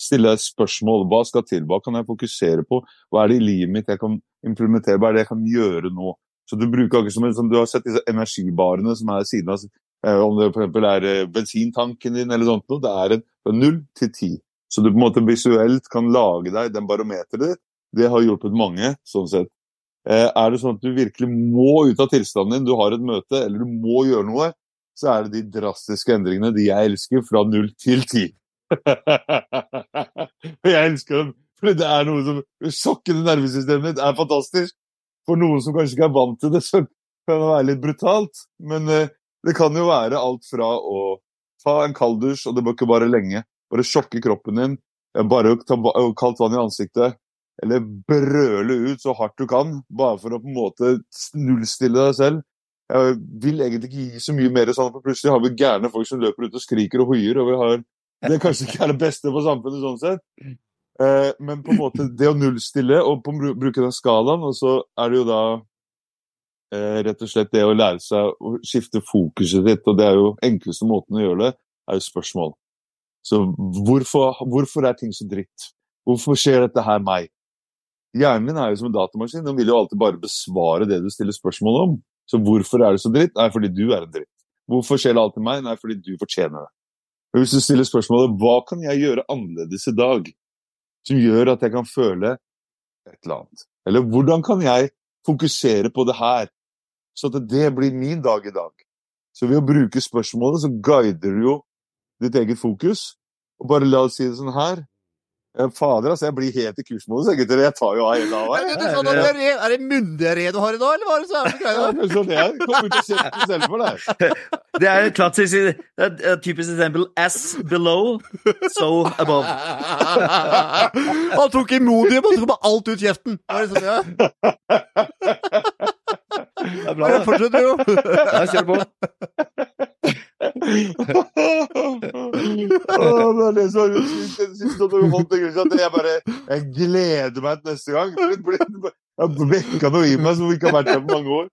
Stille deg et spørsmål. Hva skal til? Hva kan jeg fokusere på? Hva er det i livet mitt jeg kan implementere? Hva er det jeg kan gjøre nå? Så du bruker akkurat som som du har sett disse energibarene som er siden av eh, Om det f.eks. er eh, bensintanken din eller sånt noe. Det er en null til ti. Så du på en måte visuelt kan lage deg den barometeret ditt. Det har hjulpet mange, sånn sett. Eh, er det sånn at du virkelig må ut av tilstanden din, du har et møte, eller du må gjøre noe, så er det de drastiske endringene, de jeg elsker, fra null til ti. jeg elsker dem, for det er noe som sjokker det nervesystemet ditt, er fantastisk. For noen som kanskje ikke er vant til det, så kan det være litt brutalt. Men eh, det kan jo være alt fra å ta en kalddusj, og det bør ikke bare lenge, bare sjokke kroppen din, eh, bare ta kaldt vann i ansiktet, eller brøle ut så hardt du kan, bare for å på en måte nullstille deg selv. Jeg vil egentlig ikke gi så mye mer sånn, for plutselig har vi gærne folk som løper ut og skriker og hoier, og vi har Det kanskje ikke er det beste for samfunnet sånn sett. Eh, men på en måte det å nullstille og på, bruke den skalaen, og så er det jo da eh, rett og slett det å lære seg å skifte fokuset ditt, og det er jo enkleste måten å gjøre det, er jo spørsmål. Så hvorfor, hvorfor er ting så dritt? Hvorfor skjer dette her meg? Hjernen min er jo som en datamaskin, den vil jo alltid bare besvare det du stiller spørsmål om. Så hvorfor er det så dritt? Nei, fordi du er en dritt. Hvorfor skjer det alltid meg? Nei, fordi du fortjener det. Men hvis du stiller spørsmålet hva kan jeg gjøre annerledes i dag som gjør at jeg kan føle et eller annet? Eller hvordan kan jeg fokusere på det her, så at det blir min dag i dag? Så ved å bruke spørsmålet, så guider du jo ditt eget fokus. Og bare la oss si det sånn her. Ja, Fader, altså. Jeg blir helt i kursmodus, gutter. Jeg tar jo av hele av Er her. det, sånn det er, er det mundiaré du har i dag, eller hva er det så jævlig Ja, greia? det er. Kommer til å kjefte selv for deg. Det er et klassisk det er et- typisk eksempel. As below, so above. Han tok Imodium og tok bare alt ut kjeften. Det er liksom, ja. Det er bra, det. Fortsett, du. Ja, kjør på. Åh, det er det som er sykt. Jeg bare gleder meg til neste gang. Jeg har vekka noe i meg som ikke har vært der på mange år.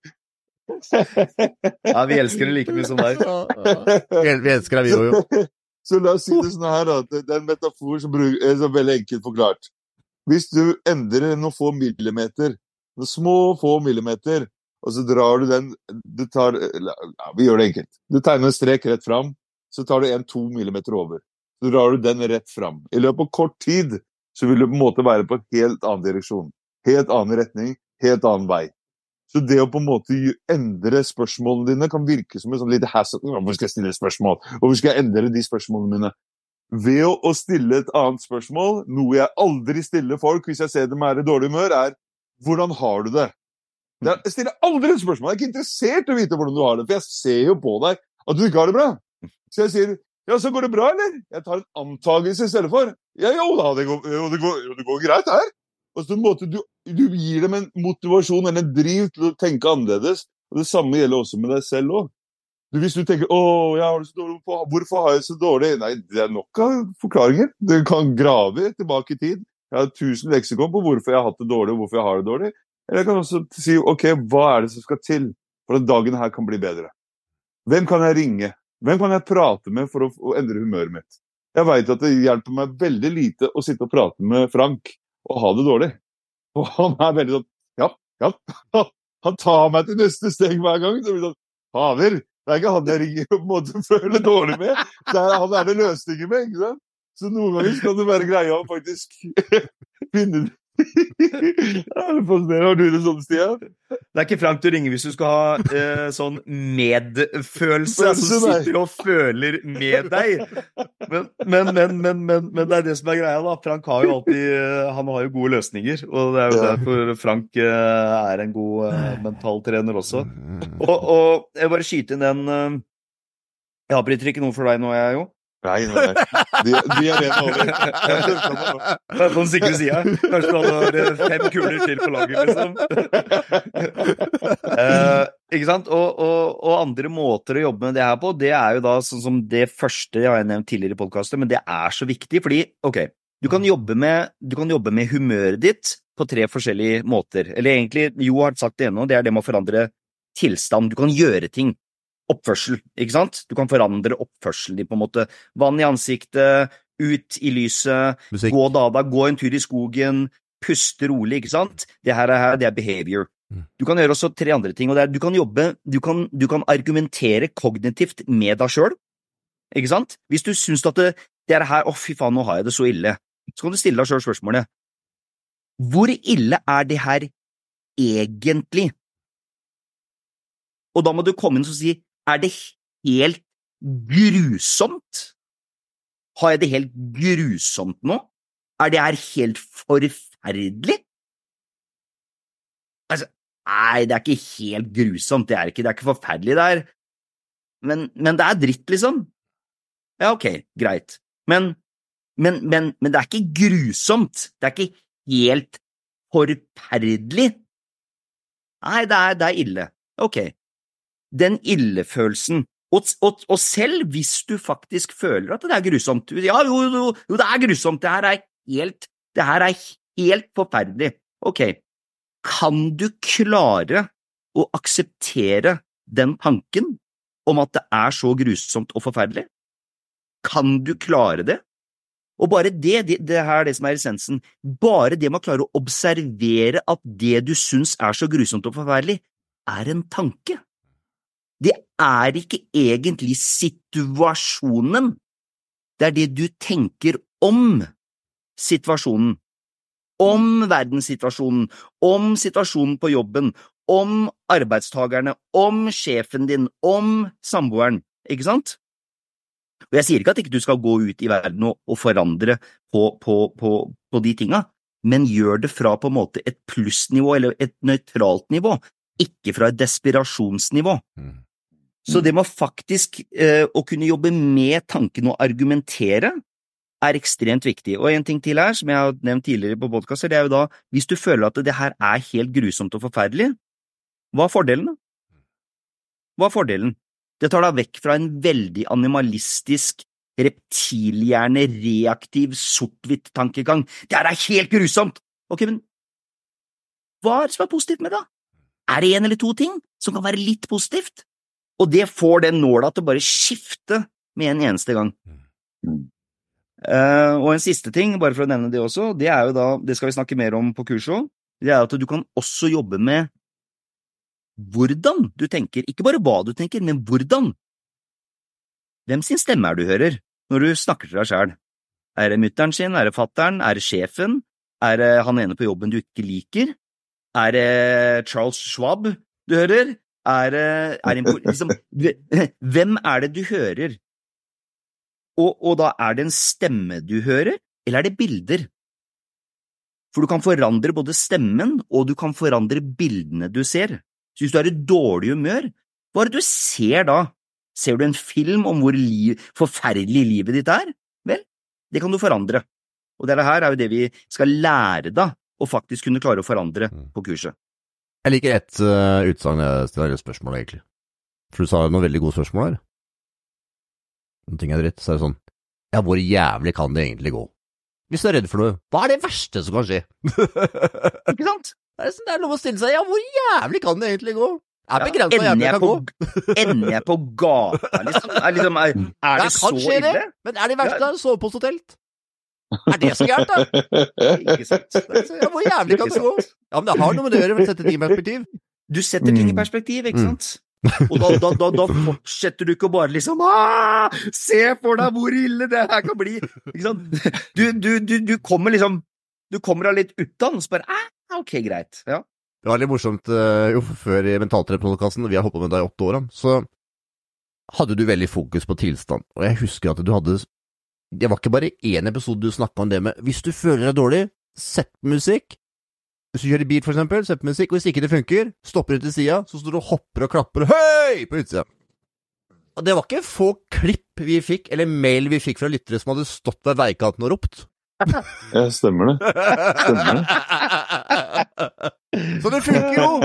Ja, vi elsker det like mye som deg. Vi vi elsker deg, vi òg, jo. Så la oss si det sånn her, da. Det er en metafor som er veldig enkelt forklart. Hvis du endrer noen få millimeter, noen små, få millimeter, og så drar du den du tar, ja, Vi gjør det enkelt. Du tegner en strek rett fram, så tar du en-to millimeter over. Så drar du den rett fram. I løpet av kort tid så vil du på en måte være på en helt annen direksjon. Helt annen retning, helt annen vei. Så det å på en måte endre spørsmålene dine kan virke som en sånn lite hassle. Hvorfor skal jeg stille spørsmål? Hvorfor skal jeg endre de spørsmålene mine? Ved å stille et annet spørsmål, noe jeg aldri stiller folk hvis jeg ser dem er i dårlig humør, er hvordan har du det? Jeg stiller aldri et spørsmål. Jeg er ikke interessert i å vite hvordan du har det, for jeg ser jo på deg at du ikke har det bra. Så jeg sier ja, så går det bra, eller? Jeg tar en antakelse i stedet for. Ja, jo da, det går, jo, det går, jo, det går greit her. Og så en måte, du, du gir dem en motivasjon eller en driv til å tenke annerledes. Og Det samme gjelder også med deg selv òg. Hvis du tenker 'Å, jeg har det så dårlig, hvorfor har jeg det så dårlig?' Nei, det er nok av forklaringer. Du kan grave tilbake i tid. Jeg har tusen leksikon på hvorfor jeg har hatt det dårlig, og hvorfor jeg har det dårlig. Eller jeg kan også si 'OK, hva er det som skal til for at dagen her kan bli bedre?' Hvem kan jeg ringe? Hvem kan jeg prate med for å, å endre humøret mitt? Jeg veit at det hjelper meg veldig lite å sitte og prate med Frank og ha det dårlig. Og han er veldig sånn Ja, ja. Han tar meg til neste steg hver gang. Så blir det sånn Fader, det er ikke han jeg ringer og måte føler dårlig med. Det er, han er det løsninger med, ikke sant? Så noen ganger skal det være greia å faktisk finne det fascinerende. Har du det sånn, Stian? Det er ikke Frank du ringer hvis du skal ha eh, sånn medfølelse, Altså, som sitter og føler med deg. Men, men, men, men, men, men det er det som er greia, da. Frank har jo alltid eh, Han har jo gode løsninger, og det er jo derfor Frank eh, er en god eh, mentaltrener også. Og, og jeg bare skyter inn den eh, Jeg avbryter ikke noe for deg nå, jeg, jo. Nei, nei, nei. De, de er rene over. Det er På den sikre sida. Kanskje du hadde fem kuler til på laget, liksom. Eh, ikke sant? Og, og, og andre måter å jobbe med det her på, det er jo da sånn som det første jeg har nevnt tidligere i podkastet, men det er så viktig, fordi ok, du kan, jobbe med, du kan jobbe med humøret ditt på tre forskjellige måter. Eller egentlig, Jo har sagt det ennå, det er det med å forandre tilstand. Du kan gjøre ting. Oppførsel, ikke sant? Du kan forandre oppførselen din, på en måte. Vann i ansiktet, ut i lyset, Musikk. gå dada, gå en tur i skogen, puste rolig, ikke sant? Det her er, det er behavior. Mm. Du kan gjøre også tre andre ting, og det er du kan jobbe, du kan, du kan argumentere kognitivt med deg sjøl, ikke sant? Hvis du syns at det, det er her, å fy faen, nå har jeg det så ille, så kan du stille deg sjøl spørsmålet, hvor ille er det her egentlig? Og da må du komme inn og si, er det helt grusomt? Har jeg det helt grusomt nå? Er det her helt forferdelig? Altså, nei, det er ikke helt grusomt, det er ikke, det er ikke forferdelig, det er men, men det er dritt, liksom. Ja, ok, greit. Men, men, men, men det er ikke grusomt. Det er ikke helt forferdelig. Nei, det er, det er ille. Ok. Den illefølelsen og, og, og selv hvis du faktisk føler at det er grusomt Ja, jo, jo, jo det er grusomt, det her er helt Det her er helt forferdelig. Ok, kan du klare å akseptere den tanken om at det er så grusomt og forferdelig? Kan du klare det? Og bare det, det, det her er det som er essensen, bare det med å klare å observere at det du syns er så grusomt og forferdelig, er en tanke. Det er ikke egentlig situasjonen, det er det du tenker om situasjonen, om verdenssituasjonen, om situasjonen på jobben, om arbeidstagerne, om sjefen din, om samboeren, ikke sant? Og jeg sier ikke at ikke du skal gå ut i verden og, og forandre på, på, på, på de tinga, men gjør det fra på en måte et plussnivå eller et nøytralt nivå, ikke fra et desperasjonsnivå. Mm. Så det med faktisk eh, å kunne jobbe med tanken og argumentere er ekstremt viktig. Og en ting til her, som jeg har nevnt tidligere på podkaster, det er jo da, hvis du føler at det her er helt grusomt og forferdelig, hva er fordelen, da? Hva er fordelen? Det tar deg vekk fra en veldig animalistisk, reptilhjerne, reaktiv, sort-hvitt-tankegang. Det her er helt grusomt! Ok, men hva er det som er positivt med det? Er det en eller to ting som kan være litt positivt? Og det får den nåla til å bare skifte med en eneste gang. Mm. Eh, og en siste ting, bare for å nevne det også, det er jo da, det skal vi snakke mer om på kurset òg, det er at du kan også jobbe med hvordan du tenker, ikke bare hva du tenker, men hvordan. Hvem sin stemme er du hører når du snakker til deg sjæl? Er det mutter'n sin, er det fatter'n, er det sjefen, er det han ene på jobben du ikke liker, er det Charles Schwab du hører, er er en, liksom, Hvem er det du hører? Og, og da er det en stemme du hører, eller er det bilder? For du kan forandre både stemmen, og du kan forandre bildene du ser. Så hvis du er i dårlig humør, hva er det du ser da? Ser du en film om hvor liv, forferdelig livet ditt er? Vel, det kan du forandre. Og dette her er jo det vi skal lære da, å faktisk kunne klare å forandre Mm. på kurset. Jeg liker ett uh, utsagn jeg stiller spørsmål, egentlig. For du sa noen veldig gode spørsmål her. Når ting er dritt, så er det sånn Ja, hvor jævlig kan det egentlig gå? Hvis du er redd for noe, hva er det verste som kan skje? Ikke sant? det, er, sånn- det er lov å stille seg Ja, hvor jævlig kan det egentlig gå? Det er Ja, begrensa ender jævlig det kan på, gå. ender jeg på gata, liksom? Er, liksom, er, er Det det så kan skje, det. ille? Men er det verste Ja. Sove på et telt? Er det så gærent, da? Ikke sant? Så- Ja, hvor jævlig kan det gå? Ja, men det har noe med det å gjøre, å sette ting i perspektiv. Du setter ting i Mm. perspektiv, ikke Mm. sant? Og da, da, da, da fortsetter du ikke å bare liksom «Ah, Se for deg hvor ille det her kan bli! Ikke sant? Du, du, du, du kommer liksom Du kommer deg litt utan, og så bare ah, Ok, greit. Ja. Det var litt morsomt, eh, jo, før i Mentaltrenerpodkasten, vi har holdt på med det i åtte år, så hadde du veldig fokus på tilstand. Og jeg husker at du hadde Det var ikke bare én episode du snakka om det med Hvis du føler deg dårlig, sett på musikk. Hvis du kjører bil, for eksempel, sett på musikk, og hvis ikke det funker, stopper du til sida, så står du og hopper og klapper Hei! på utsida. Og det var ikke få klipp vi fikk, eller mail vi fikk fra lyttere som hadde stått ved veikanten og ropt. Ja, stemmer det. Stemmer Så det funker jo!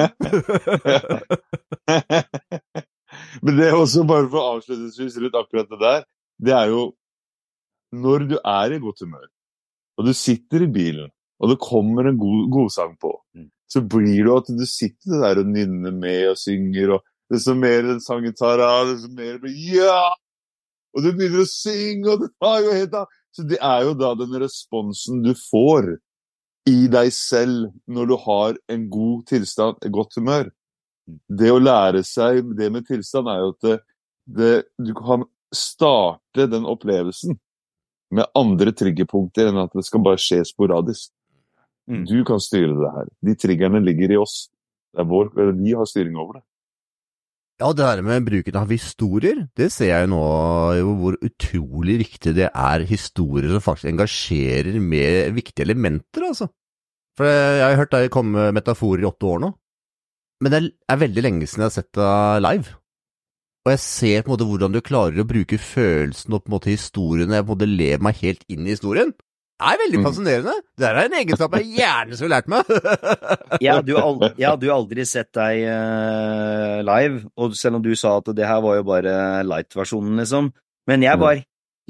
Men det er også bare for avslutningsvis litt akkurat det der, det er jo når du er i godt humør, og du sitter i bilen, og det kommer en god godsang på, Mm. så blir det at du sitter der og nynner med og synger, og desto mer den sangen tar av, desto mer blir ja! Og du begynner å synge, og det tar jo helt av. Så det er jo da den responsen du får i deg selv når du har en god tilstand, et godt humør. Det å lære seg det med tilstand er jo at det, det, du kan starte den opplevelsen med andre triggerpunkter enn at det skal bare skje sporadisk. Mm. Du kan styre det her. De triggerne ligger i oss. Det er vår, vi har styring over det. Ja, det her med bruken av historier, det ser jeg jo nå hvor utrolig viktig det er historier som faktisk engasjerer med viktige elementer, altså. For jeg har hørt deg komme med metaforer i åtte år nå, men det er veldig lenge siden jeg har sett deg live. Og jeg ser på en måte hvordan du klarer å bruke følelsen og på en måte historien, jeg på en måte lever meg helt inn i historien. Det er veldig Mm. fascinerende. Det er en egenskap jeg gjerne skulle lært meg. Jeg hadde jo aldri, jeg hadde jo aldri sett deg uh, live, og selv om du sa at det her var jo bare light-versjonen, liksom. Men jeg Mm. var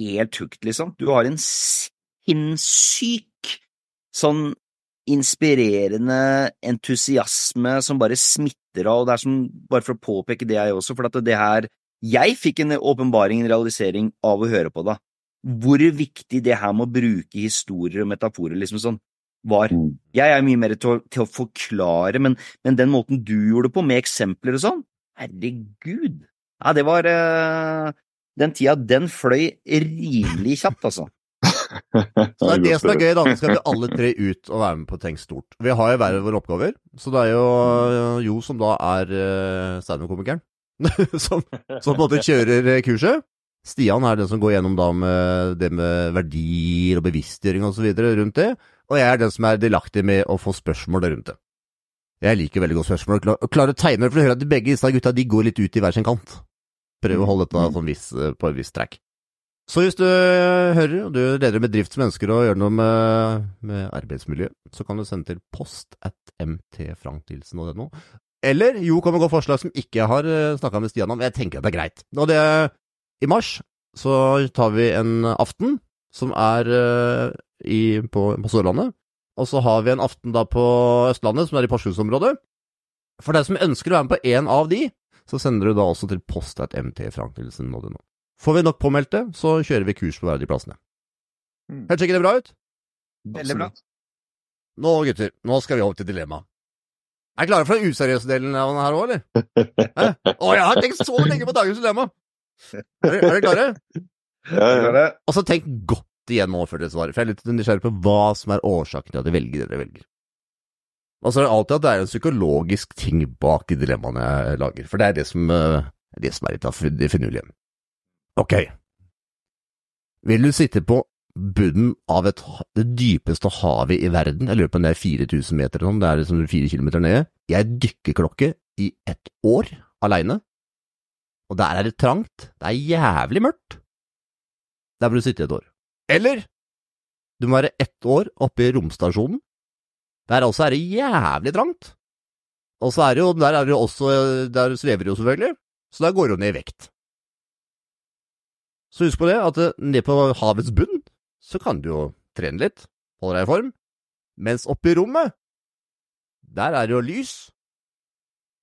helt hooked, liksom. Du har en sinnssyk sånn inspirerende entusiasme som bare smitter av, og det er som, bare for å påpeke det jeg også, for at det her Jeg fikk en åpenbaring, en realisering, av å høre på det. Hvor viktig det her med å bruke historier og metaforer liksom sånn var. Mm. Jeg er mye mer til å, til å forklare, men, men den måten du gjorde det på, med eksempler og sånn, herregud. Ja, det var uh, Den tida, den fløy rimelig kjapt, altså. Så det er det som er gøy, da. Nå skal vi alle tre ut og være med på Tenk stort. Vi har jo hver våre oppgaver, så det er jo øh, Jo som da er uh, standup-komikeren, som, som på en måte kjører eh, kurset. Stian er den som går gjennom da med det med verdier og bevisstgjøring videre rundt det, og jeg er den som er delaktig med å få spørsmål rundt det. Jeg liker veldig godt spørsmål, klar- klarer å tegne, for du hører at begge disse gutta de går litt ut i hver sin kant. Prøver å holde dette sånn viss, på en viss trekk. Så hvis du hører, og du er leder med bedrift som ønsker å gjøre noe med, med arbeidsmiljø, så kan du sende til post at mtfranknilsen.no. Eller Jo kommer godt forslag som ikke har snakka med Stian om. Jeg tenker at det er greit. Og det I mars så tar vi en aften som er eh, i, på, på Sørlandet. Og så har vi en aften da på Østlandet, som er i Porsgrunnsområdet. For deg som ønsker å være med på en av de, så sender du da også til post at mtfranknilsen.no. Får vi nok påmeldte, så kjører vi kurs på hver av de plassene. Mm. Hørtes ikke det bra ut? Veldig bra. Nå, gutter, nå skal vi over til dilemma. Er dere klare for den useriøse delen av den her òg, eller? Hæ? Å, jeg har tenkt så lenge på dagens dilemma! Er dere, er dere klare? Ja, ja. Og så tenk godt igjen nå før dere svarer, for jeg er litt nysgjerrig på hva som er årsaken til at dere velger det dere velger. Og så er det alltid at det er en psykologisk ting bak de dilemmaene jeg lager, for det er det som, eh, det som er litt av det finurlige. Ok. Vil du sitte på bunnen av et, det dypeste havet i verden, jeg lurer på om det er 4000 meter eller sånn, det er liksom fire kilometer nede, i ei dykkerklokke i ett år, aleine? Og der er det trangt, det er jævlig mørkt. Der vil du sitte et år. Eller du må være ett år oppe i romstasjonen. Der også er det jævlig trangt. Og så er det jo, der er det også, der svever det jo selvfølgelig, så der går du ned i vekt. Så husk på det, at eh, ned på havets bunn, så kan du jo trene litt, holde deg i form, mens oppe i rommet, der er det jo lys,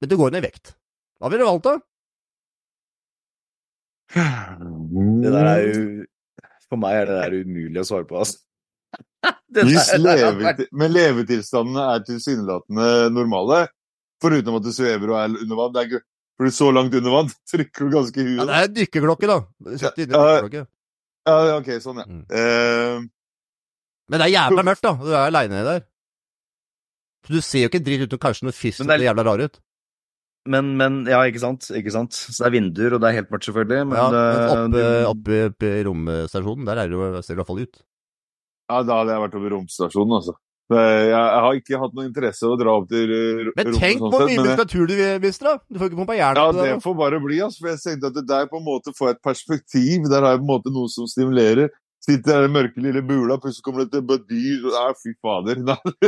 men det går ned i vekt. Hva ville du valgt da? Det der er jo For meg er det der umulig å svare på, altså. Hvis er- leveti men levetilstandene er tilsynelatende normale, foruten at du svever og er under vann. Det er ikke, for så langt under vann trykker du ganske i Ja, det er dykkerklokke, da. Sett inn i dykkerklokke. Ja, ok, sånn, ja. Mm. Uh, Men det er jævla mørkt, da. Du er aleine der. Så du ser jo ikke dritt utenom kanskje noe fisk ser er- jævla rar ut. Men, men Ja, ikke sant? Ikke sant? Så det er vinduer, og det er helt mørkt, selvfølgelig. Men, Ja, men eh, oppe, oppe, oppe i romstasjonen, der er det jo, ser det i hvert fall ut. ja, da hadde jeg vært over romstasjonen, altså. Jeg, jeg har ikke hatt noe interesse av å dra opp til uh, Men tenk sånn hvor mye muskulatur du mister, da! Du får ikke pumpa jern Ja, på det. det får bare bli, altså. For jeg tenkte at det der på en måte får jeg et perspektiv. Der har jeg på en måte noe som stimulerer. Sitter der i den mørke lille bula, plutselig kommer det et dyr Nei, fy fader.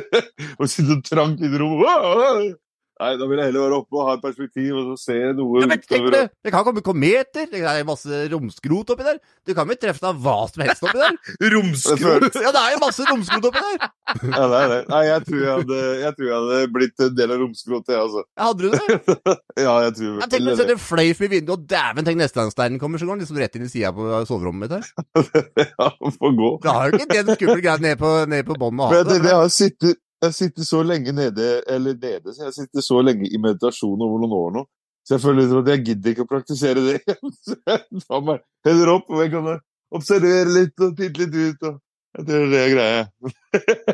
Og sitter trangt i i rommet. Nei, da vil jeg heller være oppe og ha et perspektiv, og så se noe Ja, men tenk det! Det kan komme kometer, det er masse romskrot oppi der. Du kan jo treffe deg hva som helst oppi der. Romskrot! Ja, det er jo masse romskrot oppi der! Ja, det er det. Nei, jeg tror jeg hadde, jeg tror jeg hadde blitt en del av romskrotet, jeg, altså. Hadde du det? Ja, jeg tror Jeg tenker å sette fløyf i vinduet, og dæven, tenk neste gang steinen kommer, så går den liksom rett inn i sida på soverommet mitt her. Ja, får gå. Da har du ikke den skumle greia ned på, ned på bånn med Men Det, tenkte, har sittet, jeg sitter så lenge nede, eller nede, så jeg sitter så lenge i meditasjon over noen år nå. Så jeg føler liksom at jeg gidder ikke å praktisere det. Så jeg tar meg heller opp, og jeg kan observere litt og titte litt ut. Og jeg tror det er greia.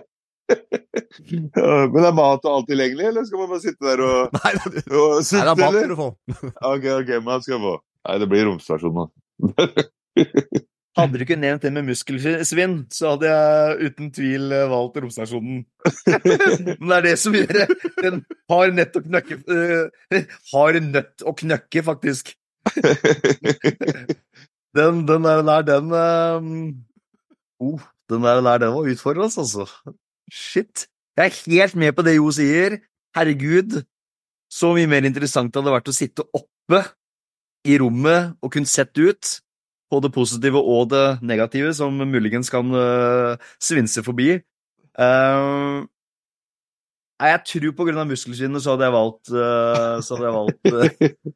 Men er mat og alt tilgjengelig, eller skal man bare sitte der og, Nei, det og Nei, det er mat du får. Ok, ok, man skal få. Nei, det blir romstasjon nå. Hadde du ikke nevnt det med muskelsvinn, så hadde jeg uten tvil eh, valgt romstasjonen. Men det er det som gjør det. Den har nett å knøkke uh, Har nødt å knøkke, faktisk. Den, den der, der den uh, oh, Den der, der, den var utfordrende, altså. Shit. Jeg er helt med på det Jo sier. Herregud. Så mye mer interessant det hadde vært å sitte oppe i rommet og kunne sett ut på det positive og det negative, som muligens kan uh, svinse forbi. Uh, jeg tror på grunn av muskelsvinnet så hadde jeg valgt uh, Så hadde jeg valgt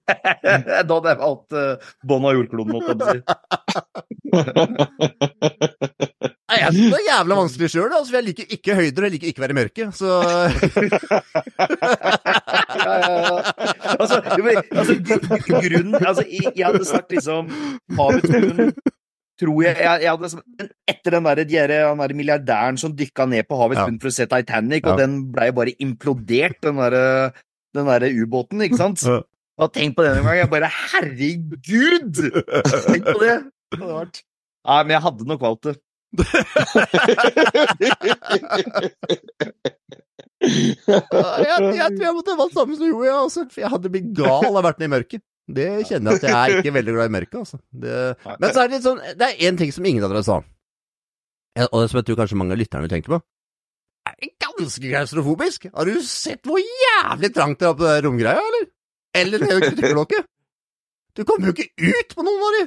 Da hadde jeg valgt uh, bånn av jordkloden, måtte jeg si. Nei, jeg er jævla vanskelig sjøl, altså, for jeg liker ikke høyder, og jeg liker ikke å være i mørket, så ja, ja, ja. Altså, men, altså, grunnen Altså, jeg, hadde sagt liksom Havets bunn Tror jeg, jeg, jeg hadde, men Etter den der, der, der milliardæren som dykka ned på havets bunn for å se Titanic, og den blei bare implodert, den derre den der ubåten, ikke sant? Og tenk på det en gang. Jeg bare Herregud! Tenk på det! det hadde vært. Nei, men jeg hadde nok valgt det. jeg, jeg tror jeg måtte valgt samme som Joey, altså. Jeg hadde blitt gal av å ha vært nede i mørket. Det kjenner jeg at jeg er ikke veldig glad i mørket, altså. Det, men så er det litt sånn Det er én ting som ingen av dere sa, og som jeg tror kanskje mange av lytterne vil tenke på. Er ganske klaustrofobisk? Har du sett hvor jævlig trangt det er på det romgreia, eller? Eller det trykkelokket? Du kommer jo ikke ut på noen av de!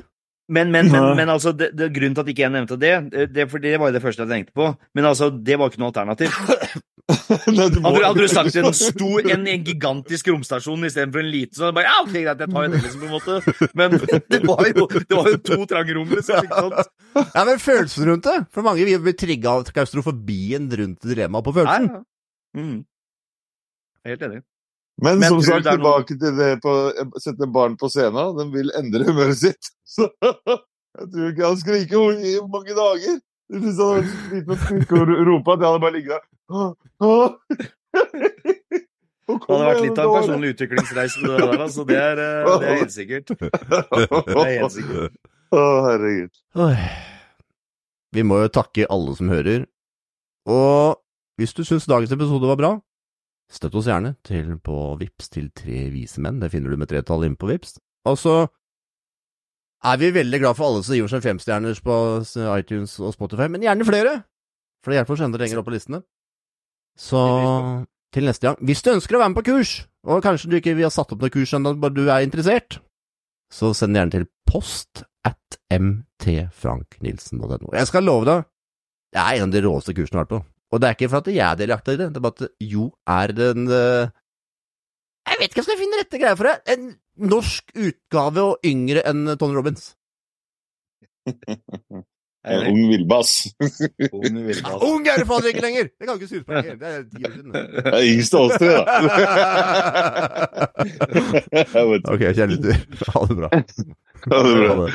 Men, men, men, men altså, det, det, grunnen til at ikke jeg nevnte det, det, for det var jo det første jeg tenkte på, men altså, det var ikke noe alternativ. Hadde, hadde, du sagt en stor, en, en gigantisk romstasjon istedenfor en liten, så hadde bare ja, ok, greit, jeg tar jo det, liksom, på en måte. Men det var jo, det var jo to trange rom, liksom. Ikke sant? Ja, men følelsen rundt det. For mange vil bli trigga av klaustrofobien rundt dilemmaet på følelsen. Ja, ja. Mm. Helt enig. Men, Men som sagt, tilbake det tilbake til det på sette barn på scenen. Den vil endre humøret sitt. Så jeg tror ikke han skriker i mange dager. Hvis han hadde med å skrike og rope, at jeg hadde bare ligget der Det hadde vært litt av en personlig utviklingsreise, det der, altså. Det er, eh, det er helt sikkert. Det er helt sikkert. Å, herregud. Vi må jo takke alle som hører. Og hvis du syns dagens episode var bra, støtt oss gjerne til på Vips til Tre vise menn. Det finner du med tretall inne på Vips. Og så er vi veldig glad for alle som gir oss en femstjerners på iTunes og Spotify, men gjerne flere! For det hjelper oss enda lenger opp på listene. Så til neste gang, hvis du ønsker å være med på kurs, og kanskje du ikke vi har satt opp noe kurs ennå, bare du er interessert, så send gjerne til post at mtfranknilsen.no. Jeg skal love deg, det er en av de råeste kursene jeg har vært på. Og det er ikke for at jeg er delaktig i det, det er bare at Jo er den eh, Jeg vet ikke om jeg finner rette greia for det. En norsk utgave og yngre enn Tony Robins. En ung villbass. Ung villbass. Ung er du fader ikke lenger! Det kan du ikke si på lenger. Det er ti år siden. Det er yngst av oss tre, da. Ok, kjære lytter. Ha det bra. Ha det bra. Ha det.